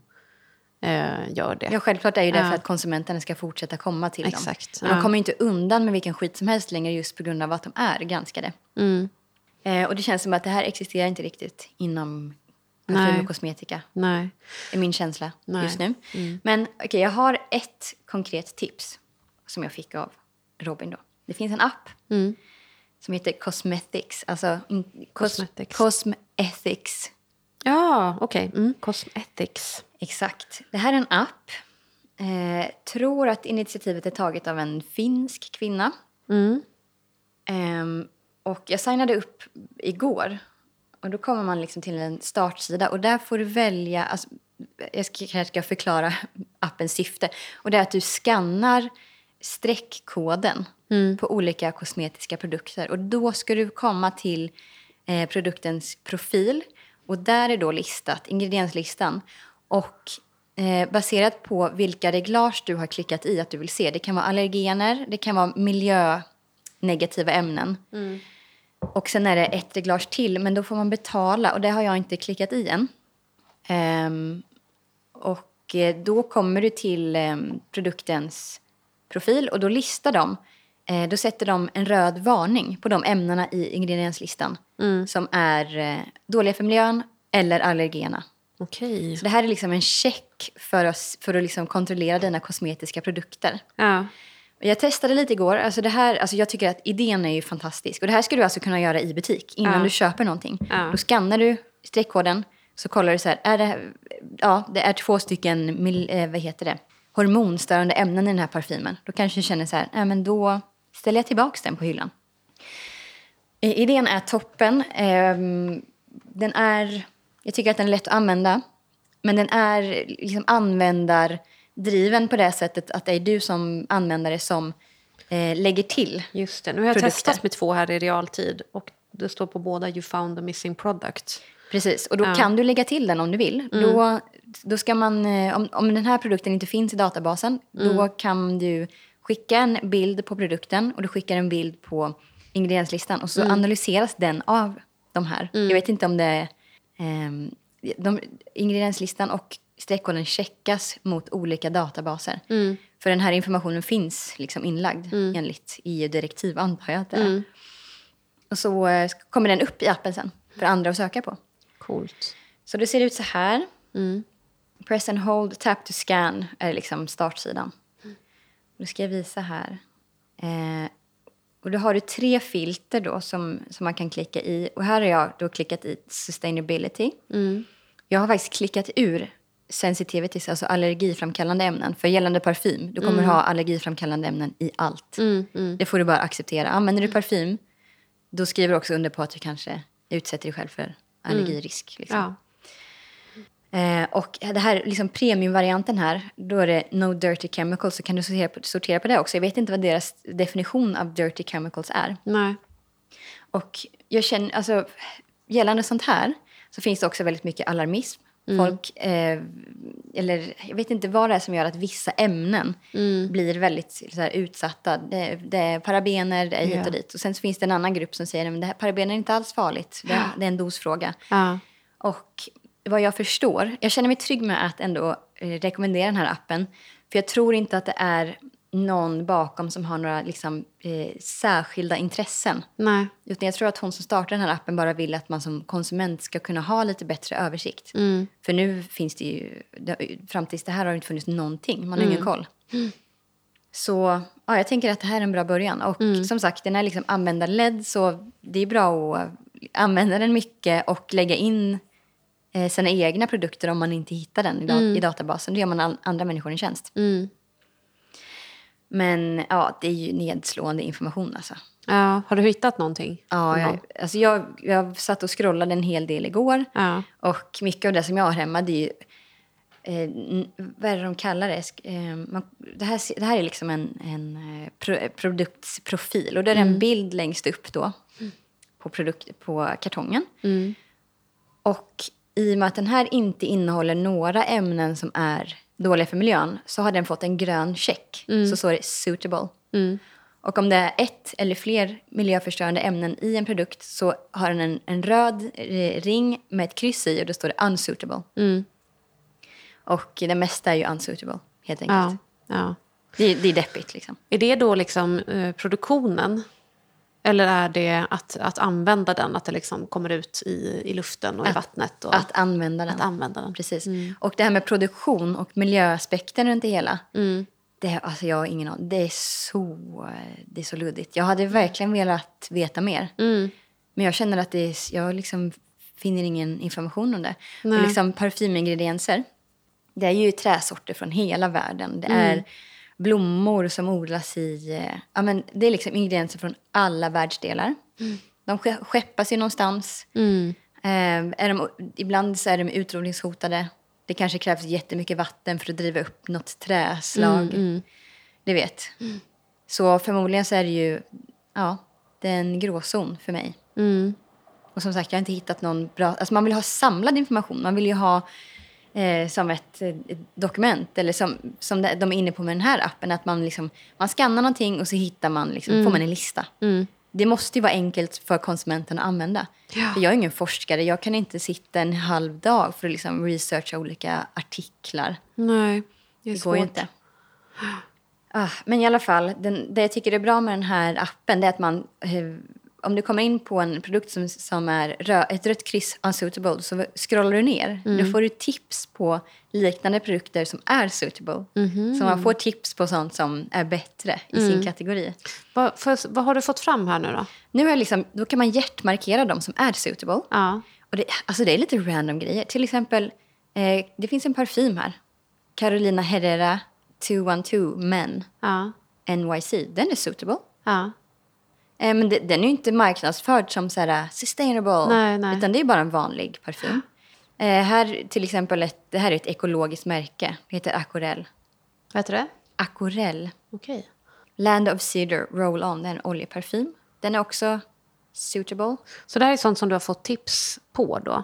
eh, gör det. Ja, självklart är ju det Ja. för att konsumenterna ska fortsätta komma till Exakt, dem. Men de kommer ju inte undan med vilken skit som helst längre just på grund av att de är granskade. Mm. Eh, och det känns som att det här existerar inte riktigt inom parfym och kosmetika. Nej. är min känsla Nej. just nu. Mm. Men okej, jag har ett konkret tips som jag fick av Robin. Då. Det finns en app Mm. som heter Cosmetics. Alltså in, cos, Cosmetics. Cosmetics. Ja, okej. Mm. Cosmetics. Exakt. Det här är en app. Eh, tror att initiativet är taget av en finsk kvinna. Mm. Ehm, och jag signade upp igår. Och då kommer man liksom till en startsida och där får du välja... Alltså, jag ska, kanske ska förklara appens syfte. Och det är att du skannar streckkoden på olika kosmetiska produkter. Och då ska du komma till eh, produktens profil. Och där är då listat, ingredienslistan. Och eh, baserat på vilka reglage du har klickat i att du vill se. Det kan vara allergener, det kan vara miljönegativa ämnen. Och sen är det ett reglage till, men då får man betala. Och det har jag inte klickat i än. Ehm, och eh, då kommer du till ehm, produktens profil och då listar de. Eh, då sätter de en röd varning på de ämnena i ingredienslistan som är eh, dåliga för miljön eller allergena. Okej. Så det här är liksom en check för, oss, för att liksom kontrollera dina kosmetiska produkter. Ja. Jag testade lite igår. Alltså det här, alltså jag tycker att idén är ju fantastisk. Och det här ska du alltså kunna göra i butik innan Ja. du köper någonting. Ja. Då skannar du streckkoden. Så kollar du så här, är det, ja, det är två stycken mil, eh, vad heter det, hormonstörande ämnen i den här parfymen. Då kanske du känner så här, nej men då ställer jag tillbaka den på hyllan. Eh, Idén är toppen. Ehm, Den är, jag tycker att den är lätt att använda. Men den är liksom användardriven på det sättet att det är du som användare som eh, lägger till. Just det. Nu har jag Produkter. testat med två här i realtid. Och det står på båda you found the missing product. Precis, och då Ja. kan du lägga till den om du vill. Då, då ska man, eh, om, om den här produkten inte finns i databasen, då kan du skicka en bild på produkten och du skickar en bild på ingredienslistan och så analyseras den av de här. Jag vet inte om det är... ehm, de, ingredienslistan och streckkoden checkas mot olika databaser. För den här informationen finns liksom inlagd enligt EU-direktiv, antar jag att det är. Och så eh, kommer den upp i appen sen för andra att söka på. Coolt. Så det ser ut så här. Press and hold, tap to scan är liksom startsidan. Då ska jag visa här. Eh, och då har du tre filter då som, som man kan klicka i. Och här har jag då klickat i sustainability. Jag har faktiskt klickat ur sensitivities, alltså allergiframkallande ämnen. För gällande parfym, du kommer ha allergiframkallande ämnen i allt. Det får du bara acceptera. Använder du parfym, då skriver du också under på att du kanske utsätter dig själv för allergirisk. Liksom. Ja. Eh, och det här liksom premiumvarianten här, då är det no dirty chemicals, så kan du sortera på, sortera på det också. Jag vet inte vad deras definition av dirty chemicals är. Nej. Och jag känner, alltså, gällande sånt här så finns det också väldigt mycket alarmism. Folk, eh, eller jag vet inte vad det är som gör att vissa ämnen blir väldigt så här, utsatta. Det, det är parabener, det är hit och dit. Och sen så finns det en annan grupp som säger att parabener är inte alls farligt. Det, det är en dosfråga. Ja. Och vad jag förstår, jag känner mig trygg med att ändå eh, rekommendera den här appen. För jag tror inte att det är någon bakom som har några liksom, eh, särskilda intressen. Nej. Utan jag tror att hon som startar den här appen bara vill att man som konsument ska kunna ha lite bättre översikt. För nu finns det ju, fram tills det här har det inte funnits någonting, man har ingen koll. Så ja, jag tänker att det här är en bra början. Och som sagt, den är liksom användarledd så det är bra att använda den mycket och lägga in eh, sina egna produkter om man inte hittar den i, da- i databasen. Då gör man andra människor en tjänst. Men ja, det är ju nedslående information alltså. Ja. Har du hittat någonting? Ja, jag, alltså jag, jag satt och scrollade en hel del igår. Ja. Och mycket av det som jag har hemma, det är ju... Eh, vad är det de kallar det? Eh, man, det, här, det här är liksom en, en eh, pro, produktsprofil. Och då är det en bild längst upp då. På, produkt, på kartongen. Och i och med att den här inte innehåller några ämnen som är dåliga för miljön så har den fått en grön check. Så står det suitable. Och om det är ett eller fler miljöförstörande ämnen i en produkt så har den en, en röd ring med ett kryss i och då står det unsuitable. Och det mesta är ju unsuitable, helt enkelt. Ja. ja. Det, är- det är deppigt liksom. Är det då liksom eh, produktionen? Eller är det att, att använda den, att det liksom kommer ut i, i luften och i vattnet? Och, Att använda den. att använda den. Precis. Och det här med produktion och miljöaspekten runt det hela. Det, alltså jag har ingen aning. Det är, så, det är så luddigt. Jag hade verkligen velat veta mer. Men jag känner att det är, jag liksom finner ingen information om det. Och liksom parfymingredienser. Det är ju träsorter från hela världen. Det är blommor som odlas i... eh, Ja, men det är liksom ingredienser från alla världsdelar. De ske- skeppas ju någonstans. Eh, är de, ibland så är de utrotningshotade. Det kanske krävs jättemycket vatten för att driva upp något träslag. Det vet. Så förmodligen så är det ju ja, det är en gråzon för mig. Och som sagt, jag har inte hittat någon bra... Alltså man vill ha samlad information. Man vill ju ha eh, som ett, ett dokument, eller som, som de är inne på med den här appen, att man, liksom, man skannar någonting och så hittar man, liksom, får man en lista. Det måste ju vara enkelt för konsumenten att använda. Ja. För jag är ingen forskare, jag kan inte sitta en halv dag för att liksom researcha olika artiklar. Nej, det är Det svårt. går ju inte. Ah, men i alla fall, den, det jag tycker är bra med den här appen det är att man... Om du kommer in på en produkt som, som är rö, ett rött kryss unsuitable så scrollar du ner. Då får du tips på liknande produkter som är suitable. Så man får tips på sånt som är bättre i sin kategori. Vad, för, vad har du fått fram här nu då? Nu är liksom, då kan man hjärtmarkera dem som är suitable. Ja. Och det, alltså det är lite random grejer. Till exempel, eh, det finns en parfym här. Carolina Herrera 212 Men Ja. NYC. Den är suitable. Ja. Eh, men det, den är ju inte marknadsförd som så här, sustainable. Nej, nej. Utan det är bara en vanlig parfym. Eh, här till exempel, ett, det här är ett ekologiskt märke. Det heter Akorell. Vad heter det? Akorell. Okej. Land of Cedar Roll On. Det är en oljeparfym. Den är också suitable. Så det här är sånt som du har fått tips på då?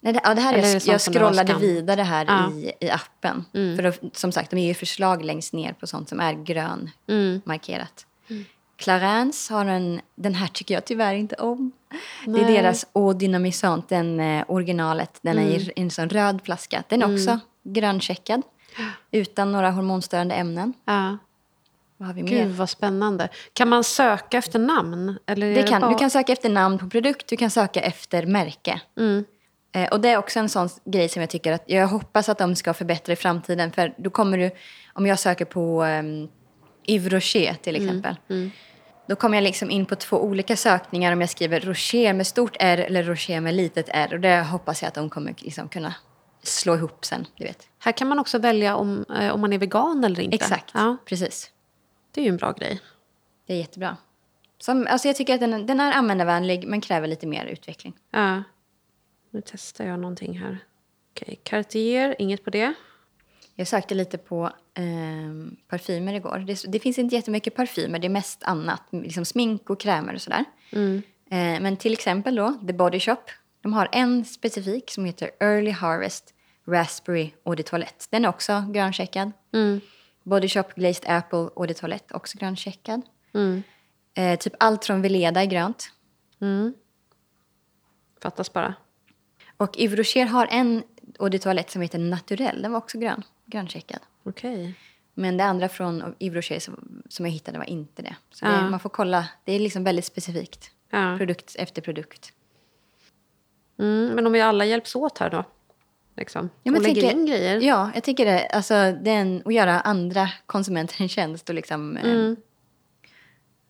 Nej, det, ja, det här Eller är jag, jag scrollade vidare här Ja. Mm. i, i appen. För då, som sagt, de är ju förslag längst ner på sånt som är grön markerat. Clarence har en, den här tycker jag tyvärr inte om. Det Nej. är deras Eau Dynamisant, den eh, originalet. Den är i en sån röd flaska. Den är också gröncheckad. Utan några hormonstörande ämnen. Ja. Vad har vi Gud, mer? vad spännande. Kan man söka efter namn? Eller Det kan, bara... Du kan söka efter namn på produkt, du kan söka efter märke. Mm. Eh, och det är också en sån grej som jag tycker att jag hoppas att de ska förbättra i framtiden. För då kommer du, om jag söker på um, Yves Rocher till exempel. Då kommer jag liksom in på två olika sökningar om jag skriver Rocher med stort R eller Rocher med litet R. Och det hoppas jag att de kommer liksom kunna slå ihop sen, du vet. Här kan man också välja om, eh, om man är vegan eller inte. Exakt, Ja, precis. det är ju en bra grej. Det är jättebra. Som, alltså jag tycker att den, den är användarvänlig men kräver lite mer utveckling. Ja. Nu testar jag någonting här. Okej, Cartier, inget på det. Jag sökte lite på ehm, parfymer igår. Det, det finns inte jättemycket parfymer, det är mest annat. Liksom smink och krämer och sådär. Mm. Eh, men till exempel då, The Body Shop. De har en specifik som heter Early Harvest Raspberry Eau de Toilette. Den är också gröncheckad. Mm. Body Shop Glazed Apple Eau de Toilette, också gröncheckad. Mm. Eh, typ allt från Veleda är grönt. Mm. Fattas bara. Och Yves Rocher har en Eau de Toilette som heter Naturell. Den var också grön, gröncheckad. Okej. Men det andra från Yves Rocher som, som jag hittade var inte det. Så Ja. det, man får kolla. Det är liksom väldigt specifikt. Ja. Produkt efter produkt. Mm, men om vi alla hjälps åt här då? Liksom. Ja, men och lägger tänker- in grejer. Ja, jag tycker det. Alltså, den, att göra andra konsumenter en tjänst och liksom eh, Mm.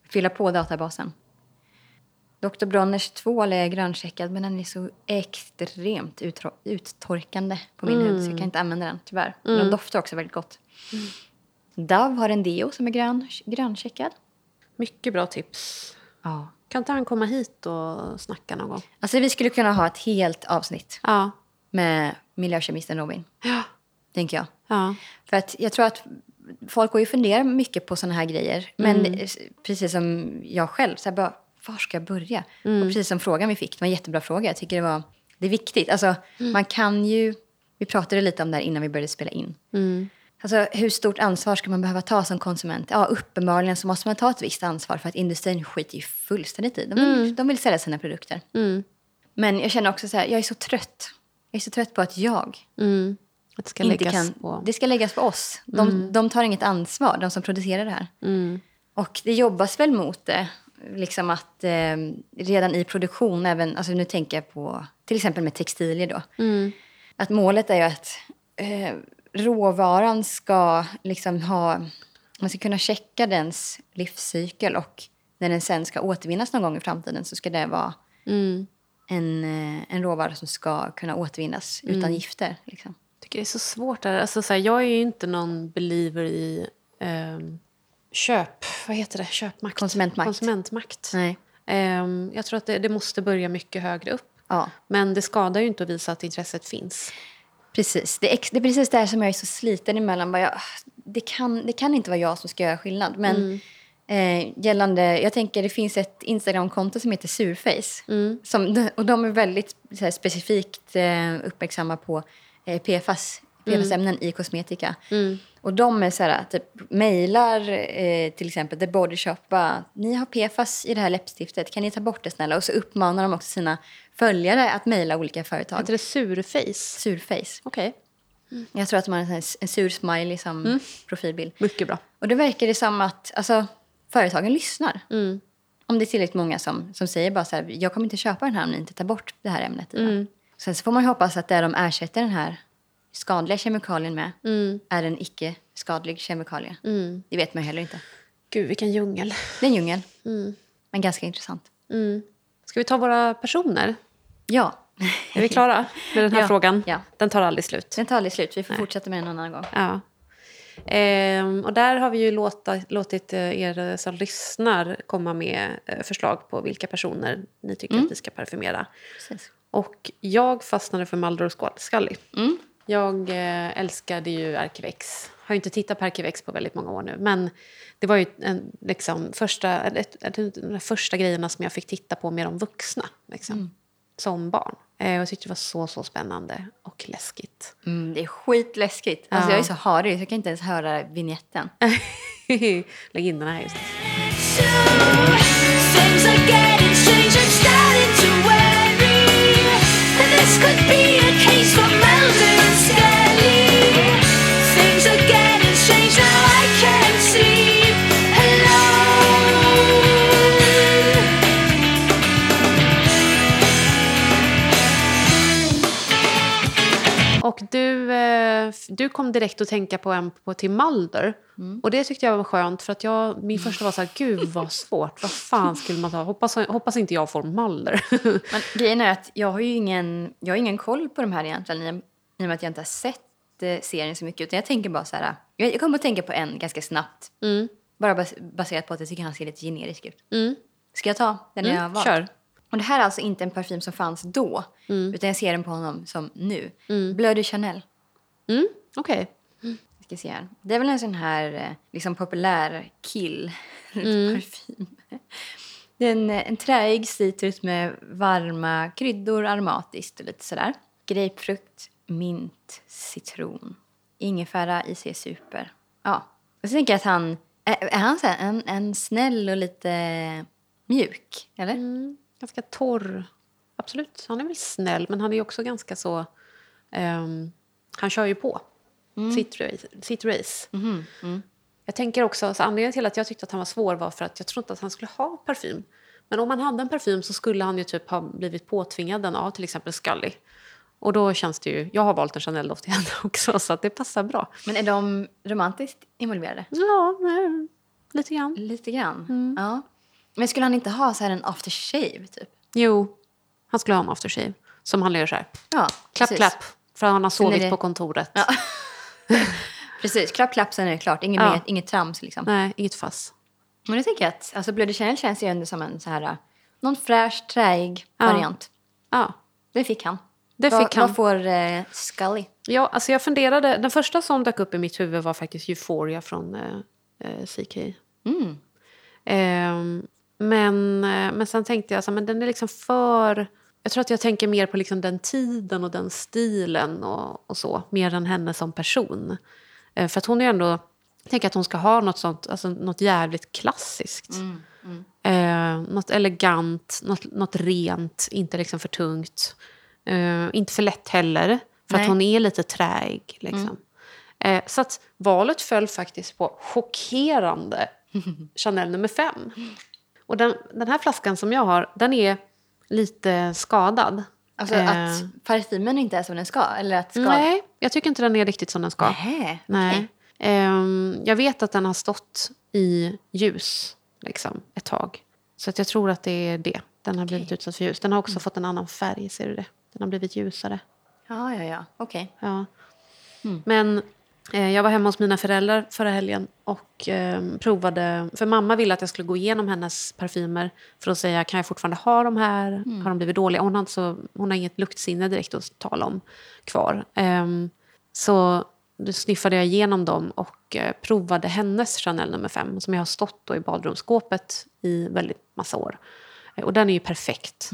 fylla på databasen. Dr. Bronners tvål är gröncheckad men den är så extremt uttorkande på min hud så jag kan inte använda den tyvärr. Men den doftar också väldigt gott. Dove har en deo som är grön, gröncheckad. Mycket bra tips. Ja. Kan inte han komma hit och snacka någon gång? Alltså vi skulle kunna ha ett helt avsnitt Ja. med miljökemisten Robin, Ja. tänker jag. Ja. För att jag tror att folk går ju och funderar mycket på såna här grejer. Men precis som jag själv, så här bara, var ska jag börja? Och precis som frågan vi fick, det var en jättebra fråga. Jag tycker det var, det är viktigt. Alltså, man kan ju, vi pratade lite om det här innan vi började spela in. Mm. Alltså, hur stort ansvar ska man behöva ta som konsument? Ja, uppenbarligen så måste man ta ett visst ansvar för att industrin skiter ju fullständigt i. De vill, de vill sälja sina produkter. Mm. Men jag känner också så här, jag är så trött. Jag är så trött på att jag Mm. Det ska inte läggas kan... på... Det ska läggas på oss. De, de tar inget ansvar, de som producerar det här. Mm. Och det jobbas väl mot det. Liksom att eh, redan i produktion, även, alltså nu tänker jag på till exempel med textilier då. Mm. Att målet är ju att eh, råvaran ska liksom ha, man ska kunna checka dens livscykel och när den sen ska återvinnas någon gång i framtiden så ska det vara Mm. en, eh, en råvara som ska kunna återvinnas utan gifter. Liksom. tycker det är så svårt. Där. Alltså, så här, jag är ju inte någon believer i ehm, köp... Vad heter det? Köpmakt. Konsumentmakt. Konsumentmakt. Nej. Ehm, jag tror att det, det måste börja mycket högre upp. Ja. Men det skadar ju inte att visa att intresset finns. Precis. Det är, det är precis där som jag är så sliten emellan. Jag, det, kan, det kan inte vara jag som ska göra skillnad. Men eh, gällande, jag tänker det finns ett Instagramkonto som heter Surface. Som, och de är väldigt här, specifikt eh, uppmärksamma på eh, PFAS, PFAS-ämnen i kosmetika. Och de är så här, typ mejlar eh, till exempel The Body Shop. Bara, Ni har PFAS i det här läppstiftet, kan ni ta bort det snälla? Och så uppmanar de också sina följare att mejla olika företag. Heter det surface? Surface. Okej. Jag tror att man har en, en sur smiley som profilbild. Mycket bra. Och då verkar det som att alltså, företagen lyssnar. Mm. Om det är tillräckligt många som, som säger bara så här, jag kommer inte köpa den här om ni inte tar bort det här ämnet i den. Mm. Sen så får man ju hoppas att det de ersätter den här skadliga kemikalien med Mm. är en icke-skadlig kemikalie. Det vet man heller inte. Gud, vilken djungel. Det är en djungel, Mm. men ganska intressant. Mm. Ska vi ta våra personer? Ja, Är vi klara med den här Ja, frågan? ja. Den tar aldrig slut. den tar aldrig slut. Vi får fortsätta med den en annan gång. Ja. Ehm, och där har vi ju låta, låtit eh, er som lyssnar komma med eh, förslag på vilka personer ni tycker att vi ska parfymera. Precis. Och jag fastnade för Marlboro Squad- Scully. Mm. Jag eh, älskade ju Arkivex. Har ju inte tittat på Arkivex på väldigt många år nu. Men det var ju en, liksom, första, ett, ett, ett, de första grejerna som jag fick titta på med de vuxna. Liksom, Som barn. Eh, och jag tyckte det var så, så spännande och läskigt. Mm, det är skitläskigt. Alltså, Ja. Jag är så harig så jag kan inte ens höra vignetten. Lägg in den här just. Och du, eh, du kom direkt att tänka på en på till Mulder. Och det tyckte jag var skönt för att jag, min första var så här, gud vad svårt, vad fan skulle man ta? Hoppas, hoppas inte jag får Mulder. Men grejen är att jag har ju ingen, jag har ingen koll på de här egentligen i, i och med att jag inte har sett eh, serien så mycket. Utan jag tänker bara så här, jag, jag kommer att tänka på en ganska snabbt. Bara bas, baserat på att jag tycker han ser lite generisk ut. Mm. Ska jag ta den jag har Mm, valt? kör. Och det här är alltså inte en parfym som fanns då. Utan jag ser den på honom som nu. Bleu de Chanel. Mm, Okej. Vi ska se här. Det är väl en sån här eh, liksom populär kill parfym. Det är en, eh, en träig citrus med varma kryddor, aromatiskt och lite sådär. Grapefrukt, mint, citron. Ingefära, IC Super. Ja. Och så tänker jag att han... Är, är han så en, en snäll och lite mjuk? Eller? Mm, ganska torr. Absolut, han är väl snäll, men han är också ganska så... ehm, han kör ju på sitt, race, sitt race. Jag tänker också, alltså anledningen till att jag tyckte att han var svår var för att jag trodde att han skulle ha parfym. Men om han hade en parfym så skulle han ju typ ha blivit påtvingad den av till exempel Scully. Och då känns det ju... Jag har valt en Chanel-doft till henne också, så att det passar bra. Men är de romantiskt involverade? Ja, nej, lite grann. Lite grann. Mm. Ja. Men skulle han inte ha så här en aftershave typ? Jo, han skulle ha en aftershave. Som han gör så här. Ja, Klapp, precis. klapp. För han har sovit det- på kontoret. Precis, klapp, klapp, sen är det klart. Inget, Ja. mer, inget trams liksom. Nej, inget fass. Men jag tänker att alltså Bloody Chanel känns ju ändå som en så här, äh, någon fräsch, träig Ja. variant. Ja, Det fick han. det vad, fick han. Vad får eh, Scully? Ja, alltså jag funderade. Den första som dök upp i mitt huvud var faktiskt Euphoria från eh, eh, CK. Mm. Ehm, men, eh, men sen tänkte jag så här, men den är liksom för... Jag tror att jag tänker mer på liksom den tiden och den stilen och, och så. Mer än henne som person. Eh, för att hon är ändå... Jag tänker att hon ska ha något sånt, alltså något jävligt klassiskt. Eh, något elegant, något, något rent, inte liksom för tungt. Eh, inte för lätt heller, för Nej. att hon är lite träig. Liksom. Eh, så att valet föll faktiskt på chockerande Chanel nummer fem. Och den, den här flaskan som jag har, den är lite skadad. Alltså Eh, att parfymen inte är som den ska? Eller att ska... Nej, jag tycker inte den är riktigt som den ska. Nähä, Nej. okej. Ehm, jag vet att den har stått i ljus liksom, ett tag. Så att jag tror att det är det. Den har blivit utsatt för ljus. Den har också fått en annan färg, ser du det? Den har blivit ljusare. Ja, ja, ja. Okej. Ja. Men eh, jag var hemma hos mina föräldrar förra helgen och eh, provade... För mamma ville att jag skulle gå igenom hennes parfymer för att säga kan jag fortfarande ha de här? Har de blivit dåliga? Hon har, inte så, hon har inget luktsinne direkt att tala om kvar. Ehm, så då sniffade jag igenom dem och eh, provade hennes Chanel nummer fem som jag har stått i badrumsskåpet i väldigt massa år. Eh, Och den är ju perfekt.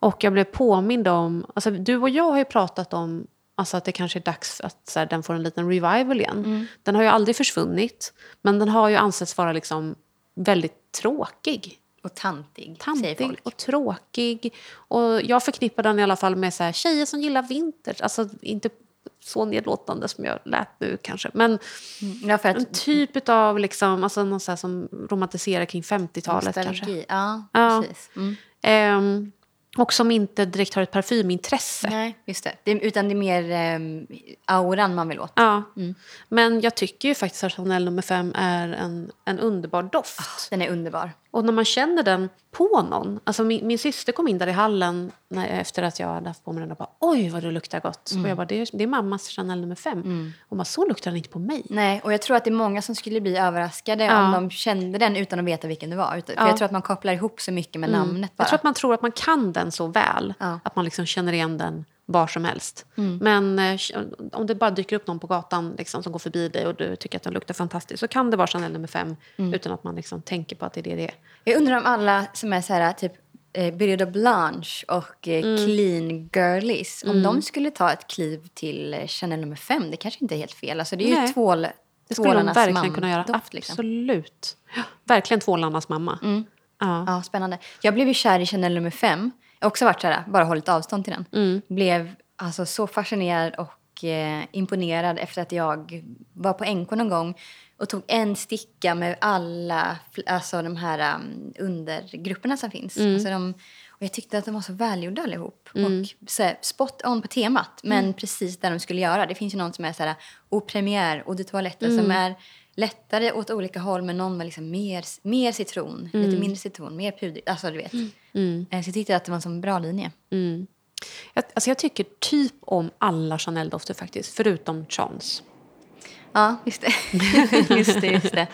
Och jag blev påmind om... Alltså, du och jag har ju pratat om alltså, att det kanske är dags att så här, den får en liten revival igen. Den har ju aldrig försvunnit, men den har ju ansetts vara liksom väldigt tråkig. Och tantig, Tantig och tråkig. Och jag förknippar den i alla fall med så här, tjejer som gillar vinter. Alltså inte så nedlåtande som jag lät nu kanske. Men Ja, för en att typ av liksom, alltså någon så som romantiserar kring 50-talet kanske. Ja, Ja. precis. Mm. Ehm, och som inte direkt har ett parfymintresse. Nej, just det. det. Utan det är mer ehm, auran man vill åt. Ja. Men jag tycker ju faktiskt att Chanel nummer fem är en, en underbar doft. Den är underbar. Och när man känner den på någon. Alltså min, min syster kom in där i hallen när, efter att jag hade haft på mig den och bara oj vad det luktar gott. Och jag bara det är, det är mammas Chanel nummer fem. Och bara så luktar den inte på mig. Nej, och jag tror att det är många som skulle bli överraskade Ja. om de kände den utan att veta vilken det var. Utan, för Ja. jag tror att man kopplar ihop så mycket med namnet bara. Jag tror att man tror att man kan den så väl Ja. att man liksom känner igen den var som helst. Men eh, om det bara dyker upp någon på gatan liksom, som går förbi dig och du tycker att den luktar fantastiskt så kan det vara Chanel nummer fem utan att man liksom tänker på att det är det det är. Jag undrar om alla som är så här, typ eh, Birger Blanche och eh, Mm. clean girlies, om de skulle ta ett kliv till eh, Chanel nummer fem, det kanske inte är helt fel. Alltså det är ju Nej. tvål, Det skulle Tvålarnas verkligen kunna göra. mamdoft, liksom. Absolut. Ja, verkligen tvålarnas mamma. Mm. Ja. Ja, spännande. Jag blev ju kär i Chanel nummer fem. Också varit så här, bara hållit avstånd till den. Mm. Blev alltså så fascinerad och eh, imponerad efter att jag var på NK någon gång och tog en sticka med alla alltså de här um, undergrupperna som finns. Mm. Alltså de, och jag tyckte att de var så välgjorda allihop. Och så här, spot on på temat, men Mm. precis där de skulle göra. Det finns ju någon som är så här, au première, eau de toilette, Mm. som är lättare åt olika håll men någon var liksom mer, mer citron, lite mindre citron, mer pudrigt. Alltså du vet. Mm. Eh, Så jag tyckte att det var en sån bra linje. Mm. Jag, alltså jag tycker typ om alla Chanel-dofter faktiskt, förutom Chance. Ja, just det. just det, just det.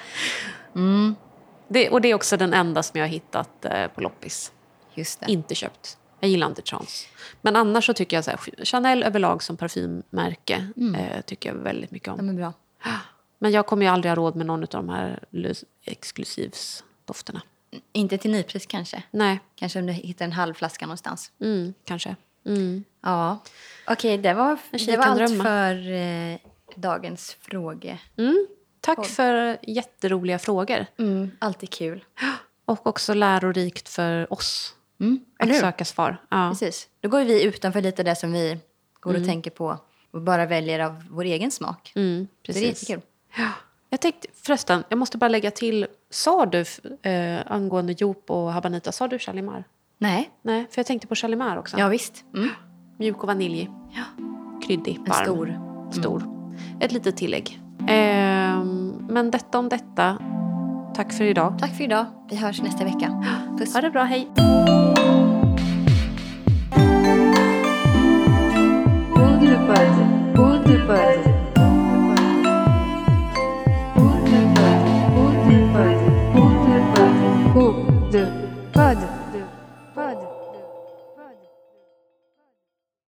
Det, och det är också den enda som jag har hittat eh, på loppis. Just det. Inte köpt. Jag gillar inte Chance. Men annars så tycker jag så här, Chanel överlag som parfymmärke eh, tycker jag väldigt mycket om. De är bra. Men jag kommer ju aldrig ha råd med någon av de här lus- exklusivsdofterna. Inte till nypris kanske. Nej, Kanske om du hittar en halv flaska någonstans. mm, kanske. Mm. Ja. Okej, det var, det var allt drömma. för eh, dagens fråga. Mm. Tack för jätteroliga frågor. Mm, alltid kul. Och också lärorikt för oss Mm, att söka svar. Ja. Precis. Då går vi utanför lite det som vi går och tänker på och bara väljer av vår egen smak. Mm, precis. det är jättekul. Jag tänkte, förresten, jag måste bara lägga till. Sa du eh, angående Joop och Habanita, sa du Chalimar? Nej, Nej, för jag tänkte på Chalimar också. ja visst. Mm. Mjuk och vaniljig. Ja. Kryddig, En varm. stor. Stor. Ett litet tillägg. Ehm, men detta om detta. Tack för idag. Tack för idag. Vi hörs nästa vecka. Puss. Ha det bra, hej. Eau de